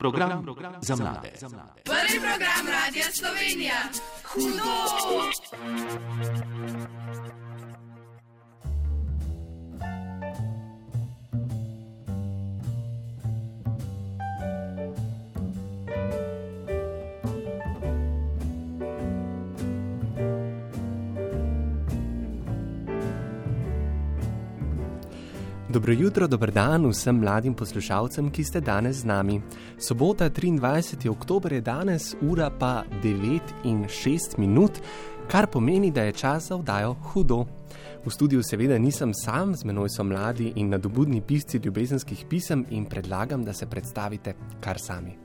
Program, program za mlade. Prvi program Radia Slovenija. Hudo! Dobro jutro, dober dan vsem mladim poslušalcem, ki ste danes z nami. Sobota 23. oktober je danes, ura pa 9 in 6 minut, kar pomeni, da je čas za vdajo hudo. V studiu seveda nisem sam, z menoj so mladi in nadobudni pisci ljubezenskih pisem in predlagam, da se predstavite kar sami.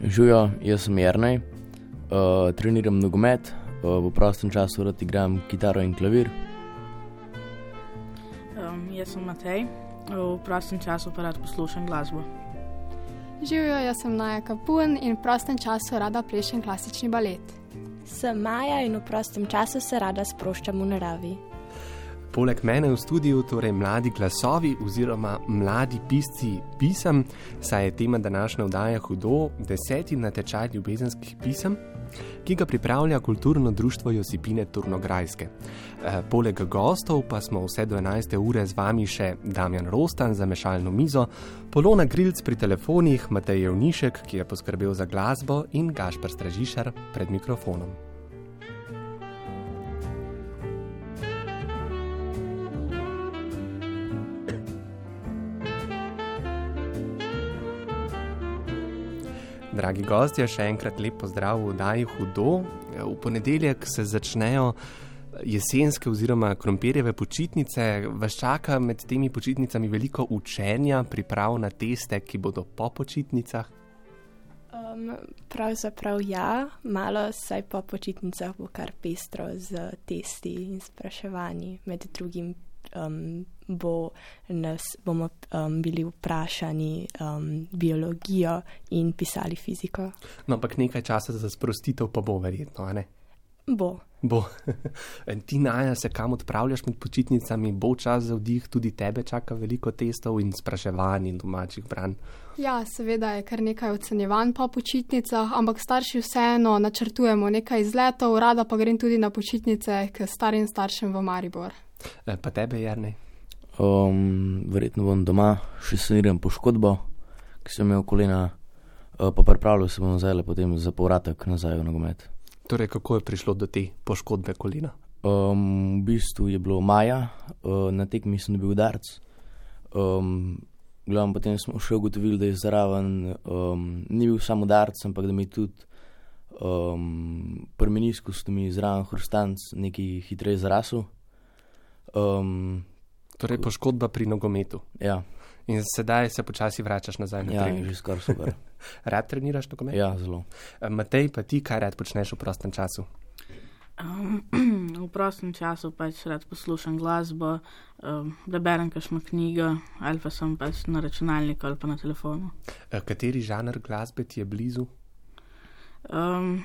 Živijo, jaz sem Jrnej, uh, treniram nogomet, uh, v prostem času rad igram kitaro in klavir. Um, jaz sem Matej, v prostem času pa rad poslušam glasbo. Živijo, jaz sem Naja Kapun in v prostem času rada plešem klasični balet. Sem Maja in v prostem času se rada sproščam v naravi. Poleg mene v studiu, torej mladi glasovi oziroma mladi pisci pisem, saj je tema današnje vdaje hudo, deseti natečaj ljubezenskih pisem, ki ga pripravlja kulturno društvo Josipine Turnograjske. E, poleg gostov pa smo vse do 11. ure z vami še Damjan Rostan za mešalno mizo, Polona Grilc pri telefonih, Matej Jevnišek, ki je poskrbel za glasbo in Gašpar Stražišar pred mikrofonom. Dragi gostje, še enkrat lep pozdrav v Daji Hudo. V ponedeljek se začnejo jesenske oziroma krompirjeve počitnice. Vas čaka med temi počitnicami veliko učenja, priprav na teste, ki bodo po počitnicah. Um, pravzaprav ja, malo saj po počitnicah bo kar pestro z testi in spraševanji. Med drugim um, bo nas, bomo um, bili vprašani um, biologijo in pisali fiziko. No, ampak nekaj časa za sprostitev pa bo verjetno, ne? Bo. Bo. Ti naja se kam odpravljaš med počitnicami, bo čas za vdih, tudi tebe čaka veliko testov in spraševanj in domačih branj. Ja, seveda je kar nekaj ocenjevanj po počitnicah, ampak starši vseeno načrtujemo nekaj izletov, rada pa grem tudi na počitnice k starim staršem v Maribor. E, Pa tebe, Jarnej? Um, verjetno bom doma še saniral poškodbo, ki sem imel kolena, uh, pa pripravljal se bom zdaj le potem za povratek nazaj v nogomet. Torej, kako je prišlo do te poškodbe kolena? Um, v bistvu je bilo maja, uh, na tekmi sem dobil udarc. Um, glavno potem smo še ugotovili, da je zraven um, ni bil samo udarc, ampak da mi tudi um, pri menisku sta mi zraven hrustanc nekaj hitreje zrasel. Um, Torej, poškodba pri nogometu. ja, In sedaj se počasi vračaš nazaj na ja, trening. že skoraj super. Rad treniraš nogomet? Ja, zelo. Matej, pa ti kaj rad počneš v prostem času? Um, v prostem času pač rad poslušam glasbo, um, da berem kakšno knjigo ali pa sem pač na računalniku ali pa na telefonu. E, Kateri žanr glasbe ti je blizu? Um,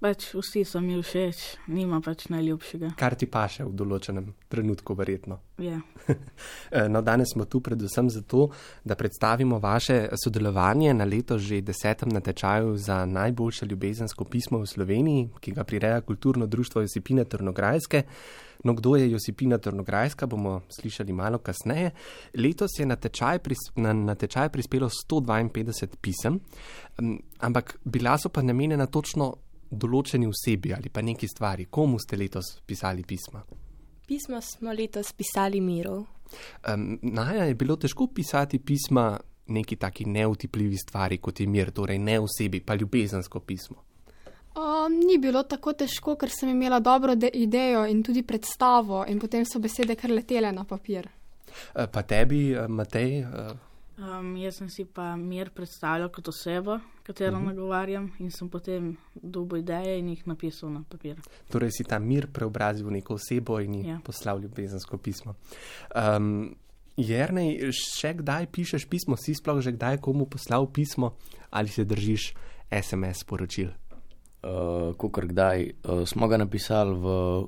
pač vsi so mi všeč, nima pač najljubšega. Kar ti paše v določenem trenutku, verjetno. Ja. E, No, danes smo tu predvsem zato, da predstavimo vaše sodelovanje na leto že desetem natečaju za najboljše ljubezensko pismo v Sloveniji, ki ga prireja kulturno društvo Josipine Trnograjske. No, kdo je Josipina Trnograjska, bomo slišali malo kasneje. Letos je na tečaj, pris, na, na tečaj prispelo 152 pisem, ampak bila so pa namenjena točno določeni osebi ali pa neki stvari. Komu ste letos pisali pisma? Pismo smo letos pisali miru. Um, Naja je bilo težko pisati pisma neki taki neutipljivi stvari, kot je mir, torej ne osebi, pa ljubezensko pismo. Um, ni bilo tako težko, ker sem imela dobro de- idejo in tudi predstavo, in potem so besede kar letele na papir. E, Pa tebi, e, Matej, e, Um, jaz sem si pa mir predstavljal kot osebo, katero uh -huh. nagovarjam in sem potem dobil ideje in jih napisal na papir. torej si ta mir preobrazil v neko osebo in ji Ja. poslal ljubezensko pismo. Um, Jernej, še kdaj pišeš pismo, si sploh že kdaj komu poslal pismo ali se držiš SMS sporočil? Uh, Kokor kdaj uh, smo ga napisali, v,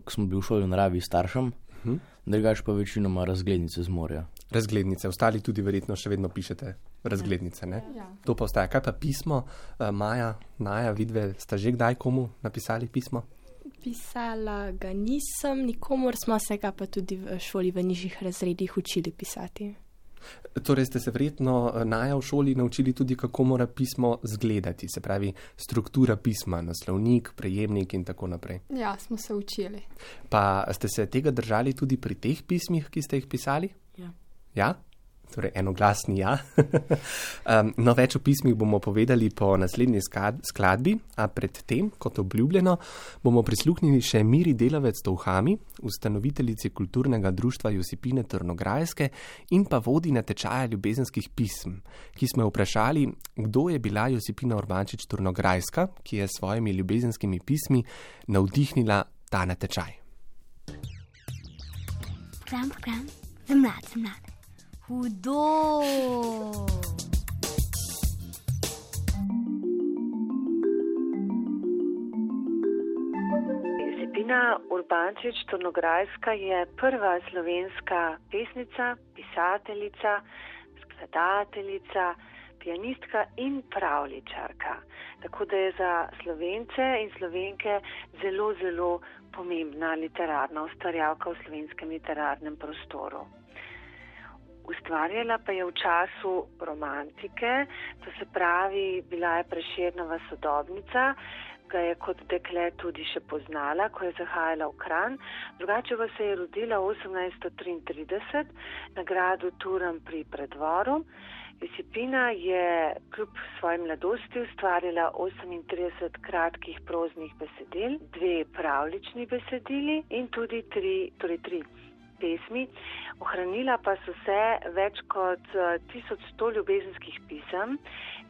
ko smo bili v šoli v naravi staršem, uh -huh. drugač pa večinoma razglednice z morja. Razglednice, ostali tudi verjetno še vedno pišete razglednice. Ne? Ja. To pa ostaja. Kaj pa pismo, uh, Maja, Naja, vidve, ste že kdaj komu napisali pismo? Pisala ga nisem, nikomor smo se ga pa tudi v šoli v nižjih razredih učili pisati. Torej ste se verjetno eh, Naja v šoli naučili tudi, kako mora pismo zgledati, se pravi struktura pisma, naslovnik, prejemnik in tako naprej. ja, smo se učili. Pa ste se tega držali tudi pri teh pismih, ki ste jih pisali? Ja. Torej, enoglasni ja. um, no, več o pismih bomo povedali po naslednji skladbi, a predtem, kot obljubljeno, bomo prisluhnili še Miri Delavec Tovhami, ustanoviteljici kulturnega društva Josipine Trnograjske in pa vodi na tečaja ljubezenskih pism, ki smo jo vprašali, kdo je bila Josipina Urbančič Trnograjska, ki je s svojimi ljubezenskimi pismi navdihnila ta natečaj. Program, program, za mlad, za mlad. Hudo. Josipina Urbančič Tornograjska je prva slovenska pesnica, pisateljica, skladateljica, pianistka in pravličarka. Tako da je za slovence in slovenke zelo, zelo pomembna literarna ustvarjalka v slovenskem literarnem prostoru. Ustvarjala pa je v času romantike, to se pravi, bila je preširnova sodobnica, ga je kot dekle tudi še poznala, ko je zahajala v Kran. Drugače pa se je rodila 1833 na gradu Turam pri predvoru. Josipina je kljub svoji mladosti ustvarila 38 kratkih proznih besedil, dve pravlični besedili in tudi tri, torej tri pesmi. Ohranila pa so se več kot eh, 1100 ljubezenskih pisem,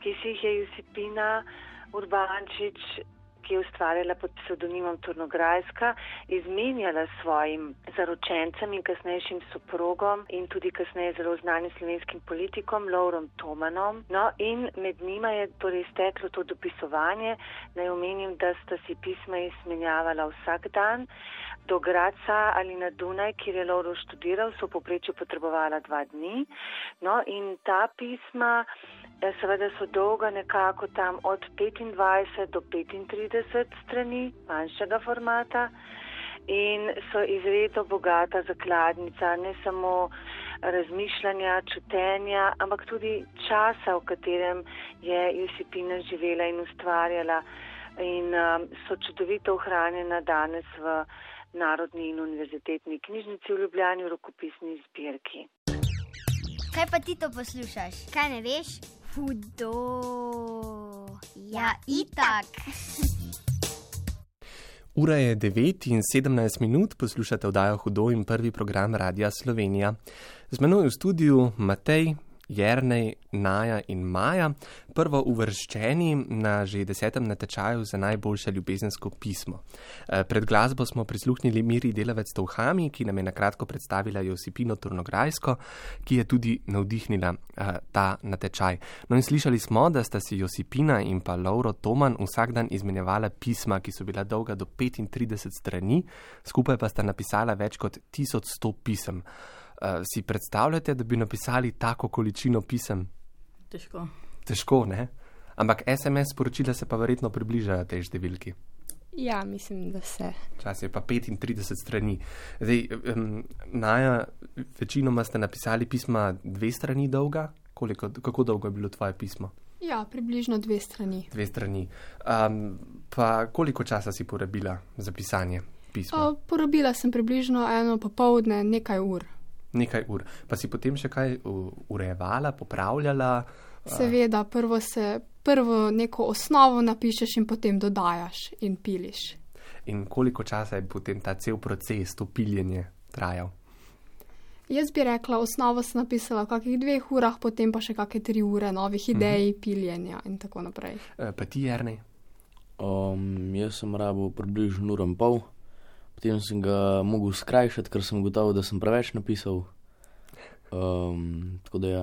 ki si jih je Josipina Urbančič, ki je ustvarjala pod psevdonimom Turnograjska, izmenjala s svojim zaročencem in kasnejšim soprogom in tudi kasneje zelo znanim slovenskim politikom Laurom Tomanom. No in med njima je torej steklo to dopisovanje. Naj omenim, da sta si pisma izmenjavala vsak dan. Do Graca ali na Dunaj, kjer je Lauro študiral, so v poprečju potrebovala dva dni. No in ta pisma eh, seveda so dolga nekako tam od 25 do 35 strani manjšega formata in so izredno bogata zakladnica ne samo razmišljanja, čutenja, ampak tudi časa, v katerem je Josipina živela in ustvarjala in um, so čudovito ohranjena danes v Narodni in univerzitetni knjižnici v Ljubljani v rokopisni zbirki. Kaj pa ti to poslušaš? Kaj ne veš? Hudo. Ja, itak. Ura je 9 in 17 minut, poslušate oddajo Hudo in prvi program Radia Slovenija. Z menoj v studiu Matej, Jernej, Naja in Maja, prvo uvrščeni na že desetem natečaju za najboljše ljubezensko pismo. Eh, Pred glasbo smo prisluhnili Miri Delavec Tovhami, ki nam je nakratko predstavila Josipino Turnograjsko, ki je tudi navdihnila eh, ta natečaj. No in slišali smo, da sta si Josipina in pa Lauro Toman vsak dan izmenjevala pisma, ki so bila dolga do 35 strani, skupaj pa sta napisala več kot 1100 pisem. Uh, si predstavljate, da bi napisali tako količino pisem? Težko. Težko, ne? Ampak SMS sporočila se pa verjetno približajo tej številki. Ja, mislim, da se. Čas je pa 35 strani. Zdaj, um, Naja, večinoma ste napisali pisma dve strani dolga. Koliko, kako dolgo je bilo tvoje pismo? Ja, približno dve strani. Dve strani. Um, pa koliko časa si porabila za pisanje pisma? O, porabila sem približno eno popovdne, nekaj ur. Nekaj ur. Pa si potem še kaj u- urejevala, popravljala? Seveda, prvo, se, prvo neko osnovo napišeš in potem dodajaš in piliš. In koliko časa je potem ta cel proces, to piljenje trajal? Jaz bi rekla, osnovo sem napisala v kakih dveh urah, potem pa še kakšne tri ure novih idej, piljenja in tako naprej. Eh, Pa ti, Jernej? Um, jaz sem rabil približno uro in pol, potem sem ga mogel skrajšati, ker sem gotovo, da sem preveč napisal. Um, tako da ja,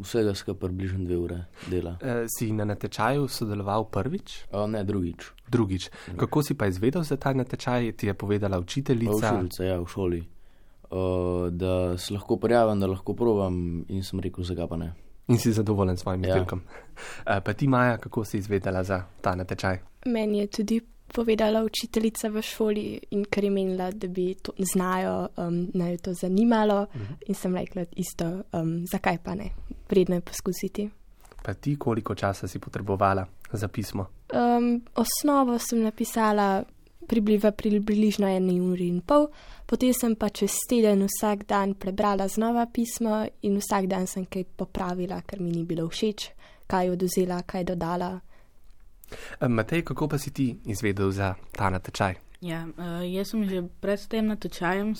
vsega skupaj približno dve ure dela. Eh, Si na natečaju sodeloval prvič, Uh, ne drugič. drugič. Kako si pa izvedel za ta natečaj? Ti je povedala učiteljica? Učiteljica, ja, v šoli. uh, da se lahko prijavim, da lahko provam in sem rekel, zakaj pa ne. In si zadovoljen s svojim Ja. izdelkom. Ja. Pa ti, Maja, kako si izvedela za ta natečaj? Meni je tudi povedala učiteljica v šoli in ker je menila, da bi to znajo, um, naj jo to zanimalo. Uh -huh. In sem rekla isto, um, zakaj pa ne, vredno je poskusiti. Pa ti, koliko časa si potrebovala za pismo? Um, osnovo sem napisala približno približno eni uri in pol, potem sem pa čez teden vsak dan prebrala znova pismo in vsak dan sem kaj popravila, ker mi ni bilo všeč, kaj oduzela, kaj dodala. Eh, Matej, kako pa si ti izvedel za ta natečaj? Ja, uh, jaz sem že pred tem natečajem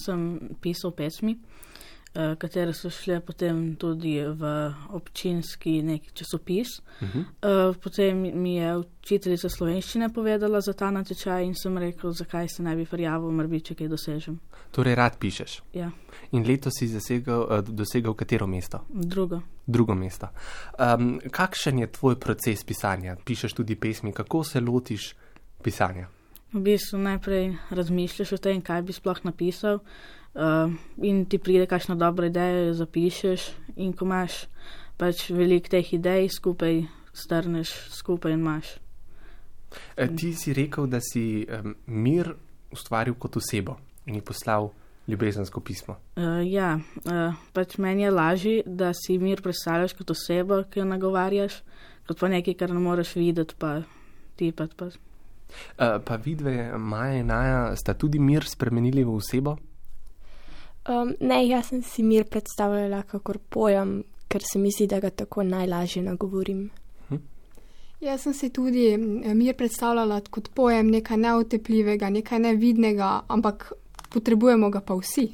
pisal pesmi, uh, katere so šle potem tudi v občinski neki časopis. Uh -huh. Uh, potem mi je učiteljica slovenščine povedala za ta natečaj in sem rekel, zakaj se ne bi prijavil, morda če kaj dosežem. Torej, rad pišeš. Ja, In letos si zasegel, eh, dosegel katero mesto? drugo. Drugo mesto. Um, kakšen je tvoj proces pisanja? Pišeš tudi pesmi, kako se lotiš pisanja? V bistvu najprej razmišljaš o tem, kaj bi sploh napisal, uh, in ti pride kakšna dobra ideja, jo zapišeš, in ko imaš pač veliko teh idej, skupaj strneš, skupaj in imaš. Eh, Ti si rekel, da si um, mir ustvaril kot osebo in ji poslal ljubezensko pismo. Uh, ja, uh, pač meni je lažje, da si mir predstavljaš kot osebo, ki jo nagovarjaš, kot pa nekaj, kar ne moreš videti, pa tipati. Pa. Uh, pa vidve, Maja in Naja, sta tudi mir spremenili v osebo? Um, ne, jaz sem si mir predstavljala kakor pojem, ker se mi zdi, da ga tako najlažje nagovorim. Jaz sem si tudi mir predstavljala kot pojem nekaj neotepljivega, nekaj nevidnega, ampak potrebujemo ga pa vsi.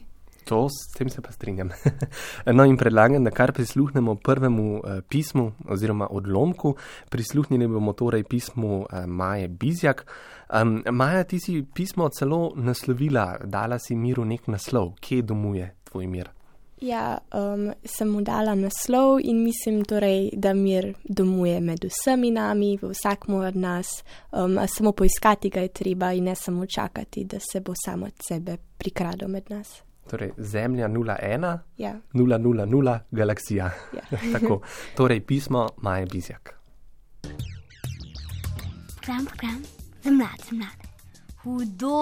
To, s tem se pa strinjam. no, in predlagam, da kar prisluhnemo prvemu eh, pismu oziroma odlomku. Prisluhnili bomo torej pismu eh, Maje Bizjak. Um, Maja, ti si pismo celo naslovila, dala si miru nek naslov, kje domuje tvoj mir. Ja, um, sem mu dala naslov in mislim torej, da mir domuje med vsemi nami, v vsakmu od nas, um, a samo poiskati ga je treba in ne samo čakati, da se bo samo od sebe prikradel med nas. Torej, Zemlja 01, Ja, 000, galaksija. ja. Tako, torej pismo Maje Bizjak. Program, program, za mlade, za mlade. Hudo.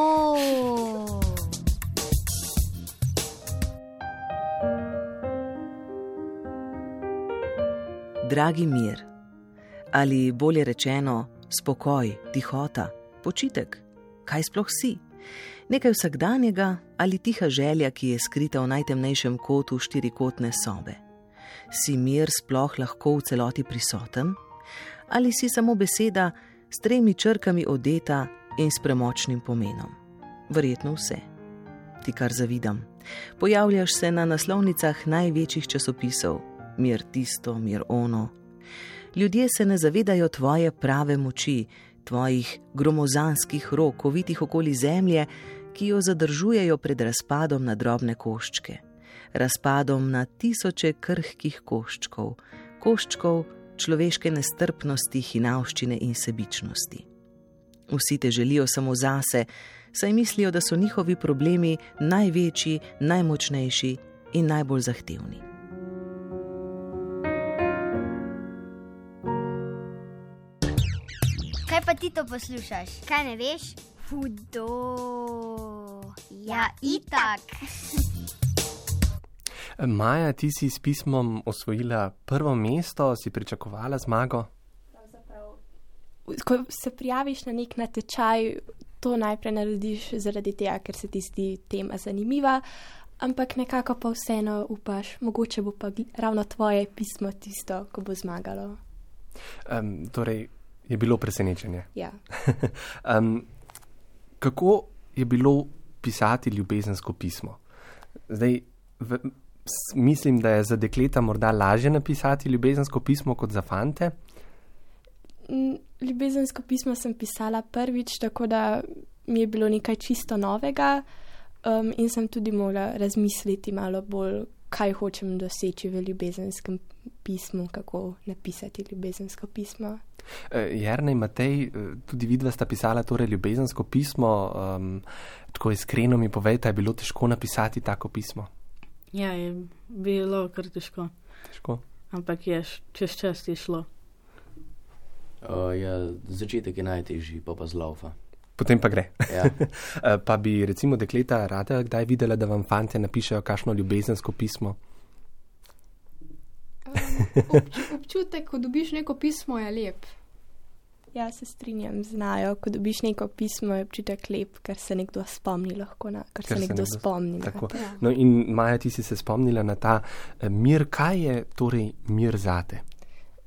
Dragi mir, ali bolje rečeno, spokoj, tihota, počitek, kaj sploh si? Nekaj vsakdanjega ali tiha želja, ki je skrita v najtemnejšem kotu štirikotne sobe. Si mir sploh lahko v celoti prisoten? Ali si samo beseda s tremi črkami odeta in s premočnim pomenom? Verjetno vse. Ti kar zavidam. Pojavljaš se na naslovnicah največjih časopisov, mir tisto, mir ono. Ljudje se ne zavedajo tvoje prave moči, tvojih gromozanskih rok, ovitih okoli zemlje, ki jo zadržujejo pred razpadom na drobne koščke, razpadom na tisoče krhkih koščkov, koščkov človeške nestrpnosti, hinavščine in sebičnosti. Vsi te želijo samo zase, saj mislijo, da so njihovi problemi največji, najmočnejši in najbolj zahtevni. Kaj pa ti to poslušaš? Kaj ne veš? Hudo. Ja, itak. Maja, ti si s pismom osvojila prvo mesto, si pričakovala zmago. Ko se prijaviš na nek natečaj, to najprej narediš zaradi tega, ker se ti zdi tema zanimiva, ampak nekako pa vseeno upaš, mogoče bo pa ravno tvoje pismo tisto, ko bo zmagalo. Um, torej, je bilo presenečenje. Ja. um, kako je bilo pisati ljubezensko pismo? Zdaj, v, mislim, da je za dekleta morda lažje napisati ljubezensko pismo kot za fante. Ljubezensko pismo sem pisala prvič, tako da mi je bilo nekaj čisto novega um, in sem tudi morala razmisliti malo bolj, kaj hočem doseči v ljubezenskem pismu, kako napisati ljubezensko pismo. Jrnej Matej, tudi vidva sta pisala torej ljubezensko pismo. Um, tako iskreno mi povejte, je bilo težko napisati tako pismo? Ja, je bilo kar težko. težko. Ampak je čez čas je šlo. Uh, ja, začetek je najtežji, pa pa zlaufa. Potem pa gre. Ja. pa bi recimo dekleta rada kdaj videla, da vam fante napišejo kakšno ljubezensko pismo? Obč občutek, ko dobiš neko pismo, je lep. Ja, se strinjam, znajo. Ko dobiš neko pismo, je občutek lep, ker se nekdo spomni lahko na kar se nekdo spomni. na. Tako. No, in Maja, ti si se spomnila na ta eh, mir. Kaj je torej mir zate?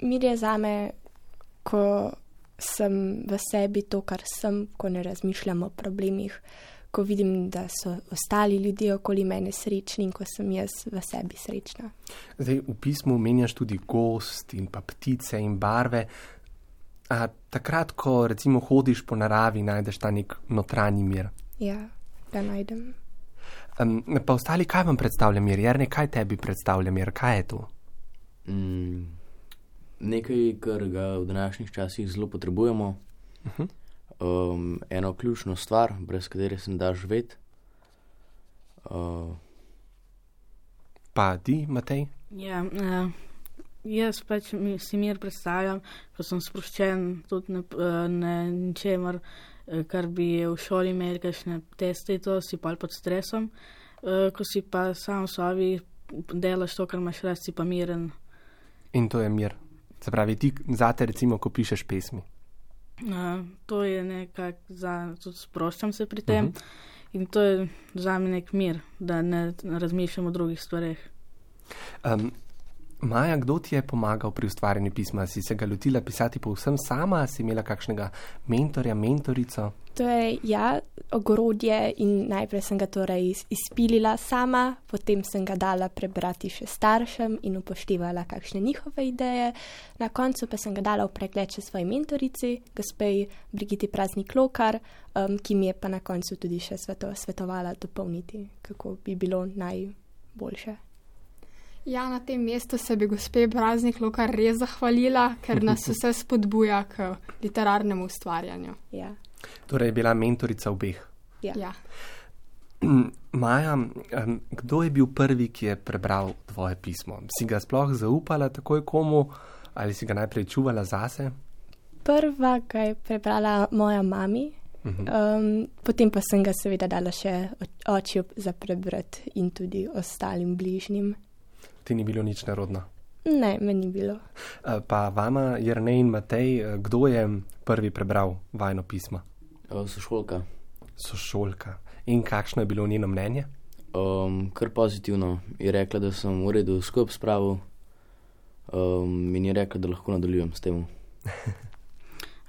Mir je zame, ko sem v sebi to, kar sem, ko ne razmišljam o problemih, ko vidim, da so ostali ljudje okoli mene srečni in ko sem jaz v sebi srečna. Zdaj, v pismu menjaš tudi gost in pa ptice in barve. A takrat, ko recimo hodiš po naravi, najdeš ta nek notranji mir. Ja, ga najdem. Um, pa ostali, kaj vam predstavlja mir? Jerne, kaj tebi predstavlja mir? Kaj je to? Mm, nekaj, kar ga v današnjih časih zelo potrebujemo. Uh -huh. um, eno ključno stvar, brez katere se ne da živeti. Uh, pa ti, Matej? Ja, uh, jaz pač mi, si mir predstavljam, ko sem sproščen, tudi ne, uh, ne ničemer, uh, kar bi v šoli imeli, kakšne teste in to si pa pod stresom. Uh, ko si pa sam v sobi, delaš to, kar imaš rad, si pa miren. In to je mir. Se pravi, ti zate, recimo, ko pišeš pesmi. Uh, to je nekako za, tudi sproščam se pri tem. Uh -huh. In to je za me nek mir, da ne razmišljam o drugih stvareh. Um, Maja, kdo ti je pomagal pri ustvarjanju pisma? Si se ga lotila pisati povsem sama, si imela kakšnega mentorja, mentorico? To je ja, ogrodje in najprej sem ga torej iz, izpilila sama, potem sem ga dala prebrati še staršem in upoštevala kakšne njihove ideje. Na koncu pa sem ga dala v pregled še svoji mentorici, gospej Brigiti Praznik Lokar, um, ki mi je pa na koncu tudi še sveto, svetovala dopolniti, kako bi bilo najboljše. Ja, na tem mestu se bi gospe Praznik Lokar res zahvalila, ker nas vse spodbuja k literarnemu ustvarjanju. Ja. Torej, je bila mentorica obeh. Ja. Ja. Maja, kdo je bil prvi, ki je prebral tvoje pismo? Si ga sploh zaupala takoj komu ali si ga najprej čuvala zase? Prva ga je prebrala moja mami, Uh -huh. um, potem pa sem ga seveda dala še očju za prebrati in tudi ostalim bližnjim. Ti ni bilo nič nerodno. Ne, meni ni bilo. Uh, pa vama, Jrnej in Matej, uh, kdo je prvi prebral vajno pismo? sošolka. Sošolka. In kakšno je bilo njeno mnenje? Um, kar pozitivno. Je rekla, da sem v redu skup spravil um, in je rekla, da lahko nadaljujem s tem.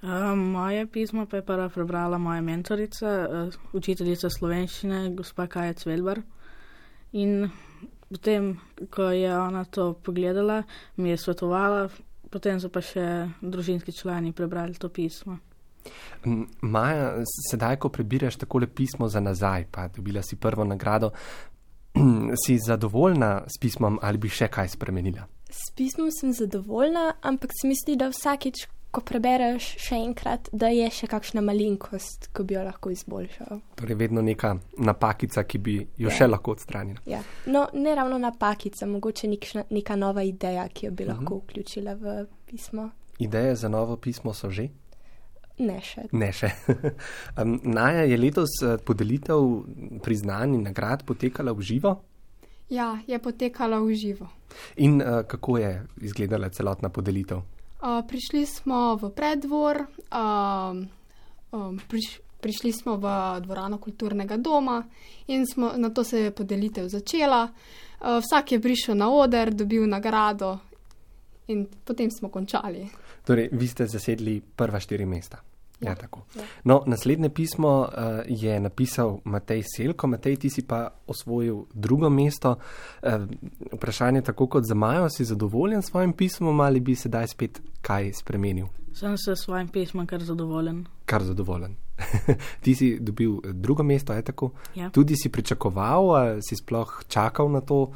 Uh, moje pismo pa je prva prebrala moja mentorica, uh, učiteljica slovenščine, gospa Kaja Cvelbar. In potem, ko je ona to pogledala, mi je svetovala, potem so pa še družinski člani prebrali to pismo. Maja, sedaj, ko prebiraš takole pismo za nazaj, pa dobila si prvo nagrado, si zadovoljna s pismom ali bi še kaj spremenila? S pismom sem zadovoljna, ampak se mi zdi, da vsakič, ko prebereš še enkrat, da je še kakšna malenkost, ko bi jo lahko izboljšal. Torej, vedno neka napakica, ki bi jo Ja. še lahko odstranila. Ja. No, ne ravno napakica, mogoče nekšna, neka nova ideja, ki jo bi lahko vključila v pismo. Ideje za novo pismo so že? Ne še. Ne še. um, Naja je letos eh, podelitev priznanj in nagrad potekala v živo. Ja, je potekala v živo. In uh, kako je izgledala celotna podelitev? Uh, prišli smo v preddvor, um, um, priš, prišli smo v dvorano kulturnega doma in smo, na to se je podelitev začela. Uh, vsak je prišel na oder, dobil nagrado in potem smo končali. Torej, vi ste zasedli prva štiri mesta. Ja, Ja, tako. ja. No, naslednje pismo uh, je napisal Matej Selko. Matej, ti si pa osvojil drugo mesto. Uh, vprašanje, tako kot za Majo, si zadovoljen s svojim pismom ali bi sedaj spet kaj spremenil? Sem se s svojim pismom kar zadovoljen. Kar zadovoljen. ti si dobil eh, drugo mesto, je tako? Ja. Tudi si pričakoval, ali si sploh čakal na to uh,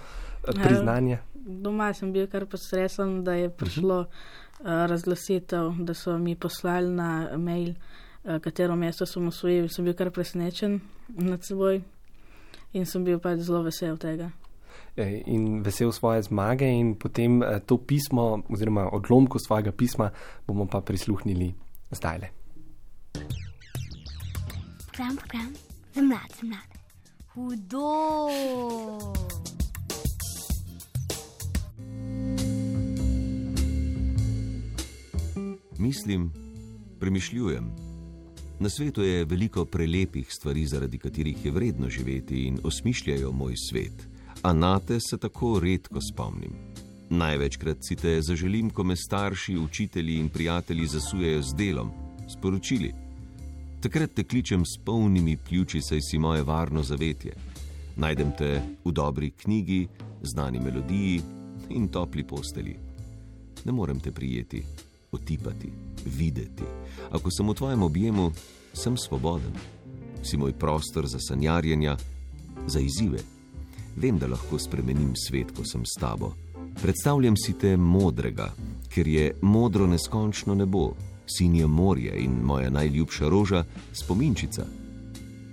Ja. priznanje? Doma sem bil kar postresen, da je prišlo razglasitev, da so mi poslali na mail, katero mesto sem osvojil, sem bil kar presenečen nad seboj in sem bil pač zelo vesel tega. In vesel svoje zmage, in potem to pismo, oziroma odlomko svojega pisma, bomo pa prisluhnili zdaj le. Program, program, za mlade, za mlade. Hudo. Mislim, premišljujem. Na svetu je veliko prelepih stvari, zaradi katerih je vredno živeti in osmišljajo moj svet, a na te se tako redko spomnim. Največkrat si te zaželim, ko me starši, učitelji in prijatelji zasujejo z delom, sporočili. Takrat te kličem s polnimi pljuči, saj si moje varno zavetje. Najdem te v dobri knjigi, znani melodiji in topli posteli. Ne morem te prijeti, otipati, videti. Ako sem v tvojem objemu, sem svoboden. Si moj prostor za sanjarjenja, za izzive. Vem, da lahko spremenim svet, ko sem s tabo. Predstavljam si te modrega, ker je modro neskončno nebo, sinje morje in moja najljubša roža, spominčica.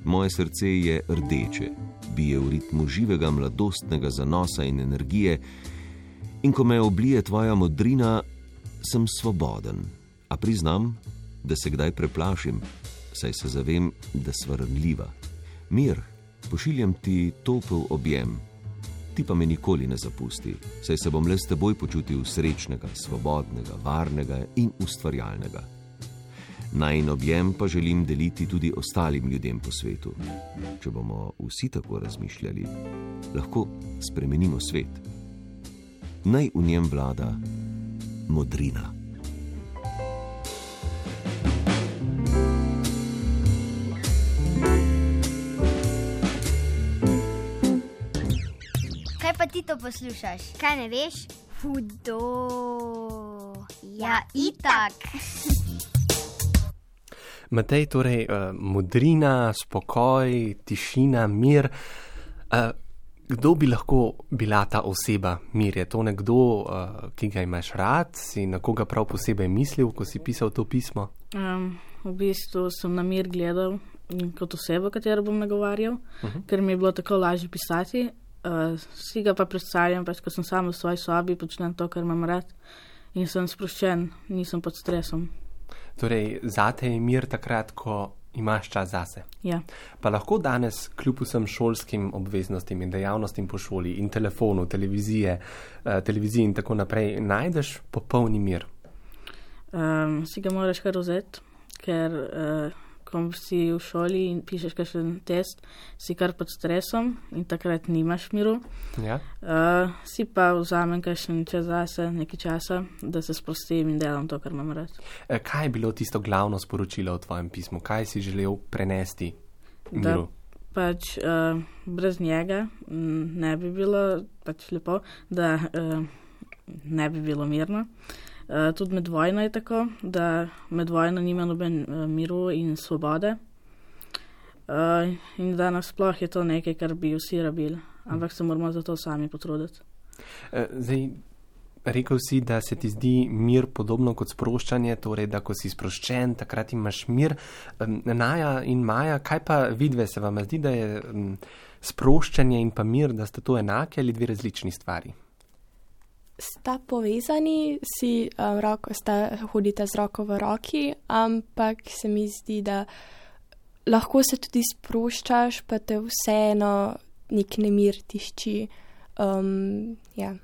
Moje srce je rdeče, bije v ritmu živega mladostnega zanosa in energije, in ko me oblije tvoja modrina, sem svoboden. A priznam, da se kdaj preplašim, saj se zavem, da sva ranljiva. Mir, pošiljam ti topel objem. Ti pa me nikoli ne zapusti, saj se bom le s teboj počutil srečnega, svobodnega, varnega in ustvarjalnega. Naj objem pa želim deliti tudi ostalim ljudem po svetu. Če bomo vsi tako razmišljali, lahko spremenimo svet. Naj v njem vlada modrina. Kaj pa ti to poslušaš? Kaj ne veš? Hudo. Ja, itak. Matej, torej uh, modrina, spokoj, tišina, mir. Uh, kdo bi lahko bila ta oseba, mir? Je to nekdo, uh, ki ga imaš rad, si na koga prav posebej mislil, ko si pisal to pismo? Um, v bistvu sem na mir gledal kot osebo, katero bom nagovarjal, uh -huh. ker mi je bilo tako lažje pisati. Uh, si ga pa predstavljam, pač, ko sem sam v svoji sobi, počnem to, kar imam rad in sem sproščen, nisem pod stresom. Torej, zate je mir takrat, ko imaš čas zase. Ja. Pa lahko danes, kljub vsem šolskim obveznostim in dejavnostim po šoli in telefonu, televizije, uh, televiziji in tako naprej, najdeš popolni mir. Um, si ga moraš kar vzeti, ker uh, ko si v šoli in pišeš kakšen test, si kar pod stresom in takrat nimaš miru. Ja. Uh, si pa vzamem kakšen čas zase, nekaj časa, da se sprostim in delam to, kar imam rad. E, kaj je bilo tisto glavno sporočilo v tvojem pismu? Kaj si želel prenesti? Da Miru? pač uh, brez njega m, ne bi bilo pač lepo, da uh, ne bi bilo mirno. Uh, tudi med vojno je tako, da med vojno nima noben uh, miru in svobode. Uh, in da nasploh je to nekaj, kar bi vsi rabili, ampak se moramo za to sami potruditi. Zdaj, rekel si, da se ti zdi mir podobno kot sproščanje, torej da ko si sproščen, takrat imaš mir. Naja in Maja, kaj pa vidve se vam zdi, da je sproščanje in pa mir, da sta to enake ali dve različni stvari? Sta povezani, si um, roko, sta hodita z roko v roki, ampak se mi zdi, da lahko se tudi sproščaš, pa te vseeno nek nemir tišči. Um, ja.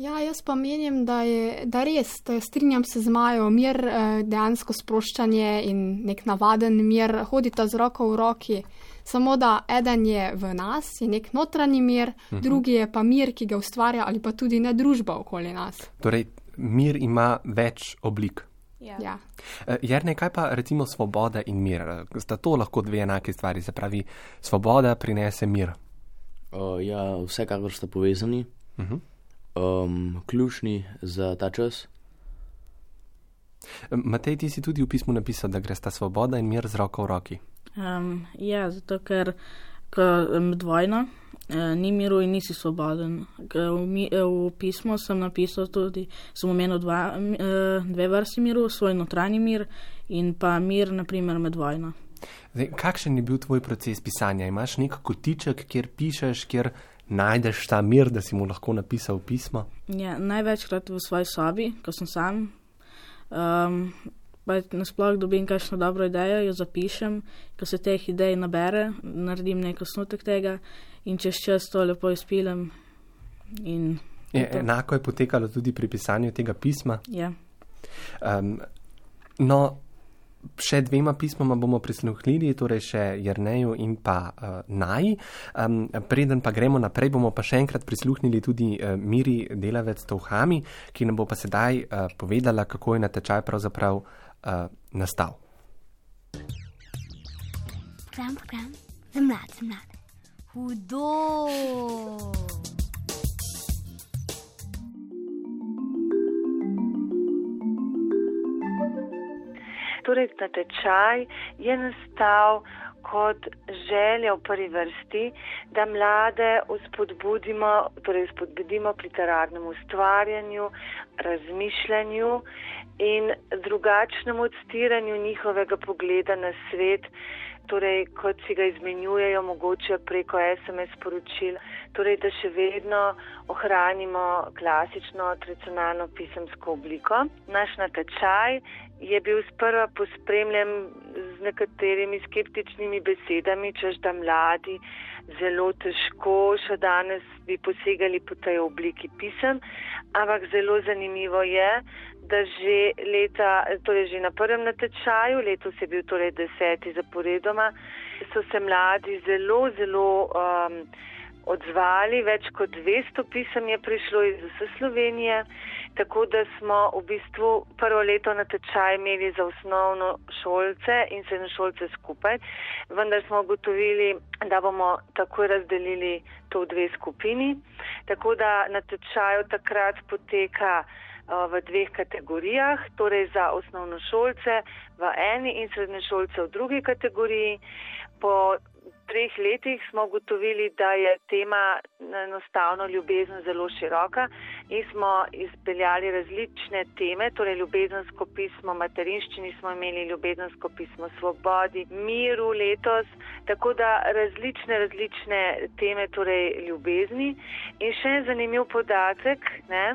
Ja, jaz pa menim, da je da res, da strinjam se z Majo, mir, eh, dejansko sproščanje in nek navaden mir hodita z roko v roki. Samo da eden je v nas, je nek notranji mir, mhm. drugi je pa mir, ki ga ustvarja ali pa tudi ne družba okoli nas. Torej, mir ima več oblik. Ja. Ja. E, Jernej, kaj pa recimo svoboda in mir? Sta to lahko dve enake stvari, se pravi, svoboda prinese mir. Uh, ja, vsekakor sta povezani, Uh -huh. um, ključni za ta čas. Matej, ti si tudi v pismu napisal, da gre sta svoboda in mir z roko v roki. Um, ja, zato ker ko med vojno eh, ni miru in nisi svoboden. V, mi, eh, v pismo sem napisal tudi, sem omenil dva, eh, dve vrsti miru, svoj notranji mir in pa mir, naprimer, med vojno. Zdaj, kakšen je bil tvoj proces pisanja? Imaš nek kotiček, kjer pišeš, kjer najdeš ta mir, da si mu lahko napisal pismo? Ja, največkrat v svoji sobi, ko sem sam. Um, Nasploh dobim kakšno dobro idejo, jo zapišem, ko se teh idej nabere, naredim neko snutek tega in čez čas to lepo izpilem. In je, enako je potekalo tudi pri pisanju tega pisma. Ja. Um, no, še dvema pismoma bomo prisluhnili, torej še Jrneju in pa uh, Naj. Um, preden pa gremo naprej, bomo pa še enkrat prisluhnili tudi uh, Miri Delavec Tovhami, ki nam bo pa sedaj uh, povedala, kako je natečaj pravzaprav uh, nastal. Program, program, za mlade, za mlade. Hudo. Torej, natečaj je nastal kot želja v prvi vrsti, da mlade uspodbudimo, torej uspodbudimo k literarnemu ustvarjanju, razmišljanju in drugačnemu odstiranju njihovega pogleda na svet, torej kot si ga izmenjujejo mogoče preko SMS poročil, torej da še vedno ohranimo klasično tradicionalno pisemsko obliko. Naš natečaj je bil sprva pospremljen z nekaterimi skeptičnimi besedami, čež da mladi zelo težko še danes bi posegali po tej obliki pisem, ampak zelo zanimivo je, da že leta, torej že na prvem natečaju, letos je bil torej deseti zaporedoma, so se mladi zelo, zelo um, odzvali, več kot 200 pisem je prišlo iz vse Slovenije, tako da smo v bistvu prvo leto natečaj imeli za osnovno šolce in srednje šolce skupaj, vendar smo ugotovili, da bomo takoj razdelili to v dve skupini, tako da natečaj od takrat poteka v dveh kategorijah, torej za osnovnošolce v eni in srednješolce v drugi kategoriji. Po treh letih smo ugotovili, da je tema enostavno ljubezen zelo široka in smo izpeljali različne teme, torej ljubezensko pismo materinščini smo imeli, ljubezensko pismo svobodi, miru letos, tako da različne, različne teme, torej ljubezni. In še en zanimiv podatek, ne,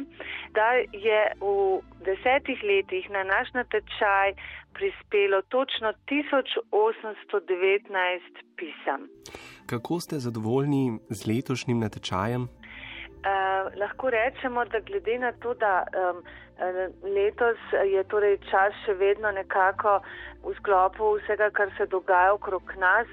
da je v desetih letih na naš natečaj prispelo točno 1819 pisem. Kako ste zadovoljni z letošnjim natečajem? Uh, lahko rečemo, da glede na to, da um, letos je torej čas še vedno nekako v sklopu vsega, kar se dogaja okrog nas,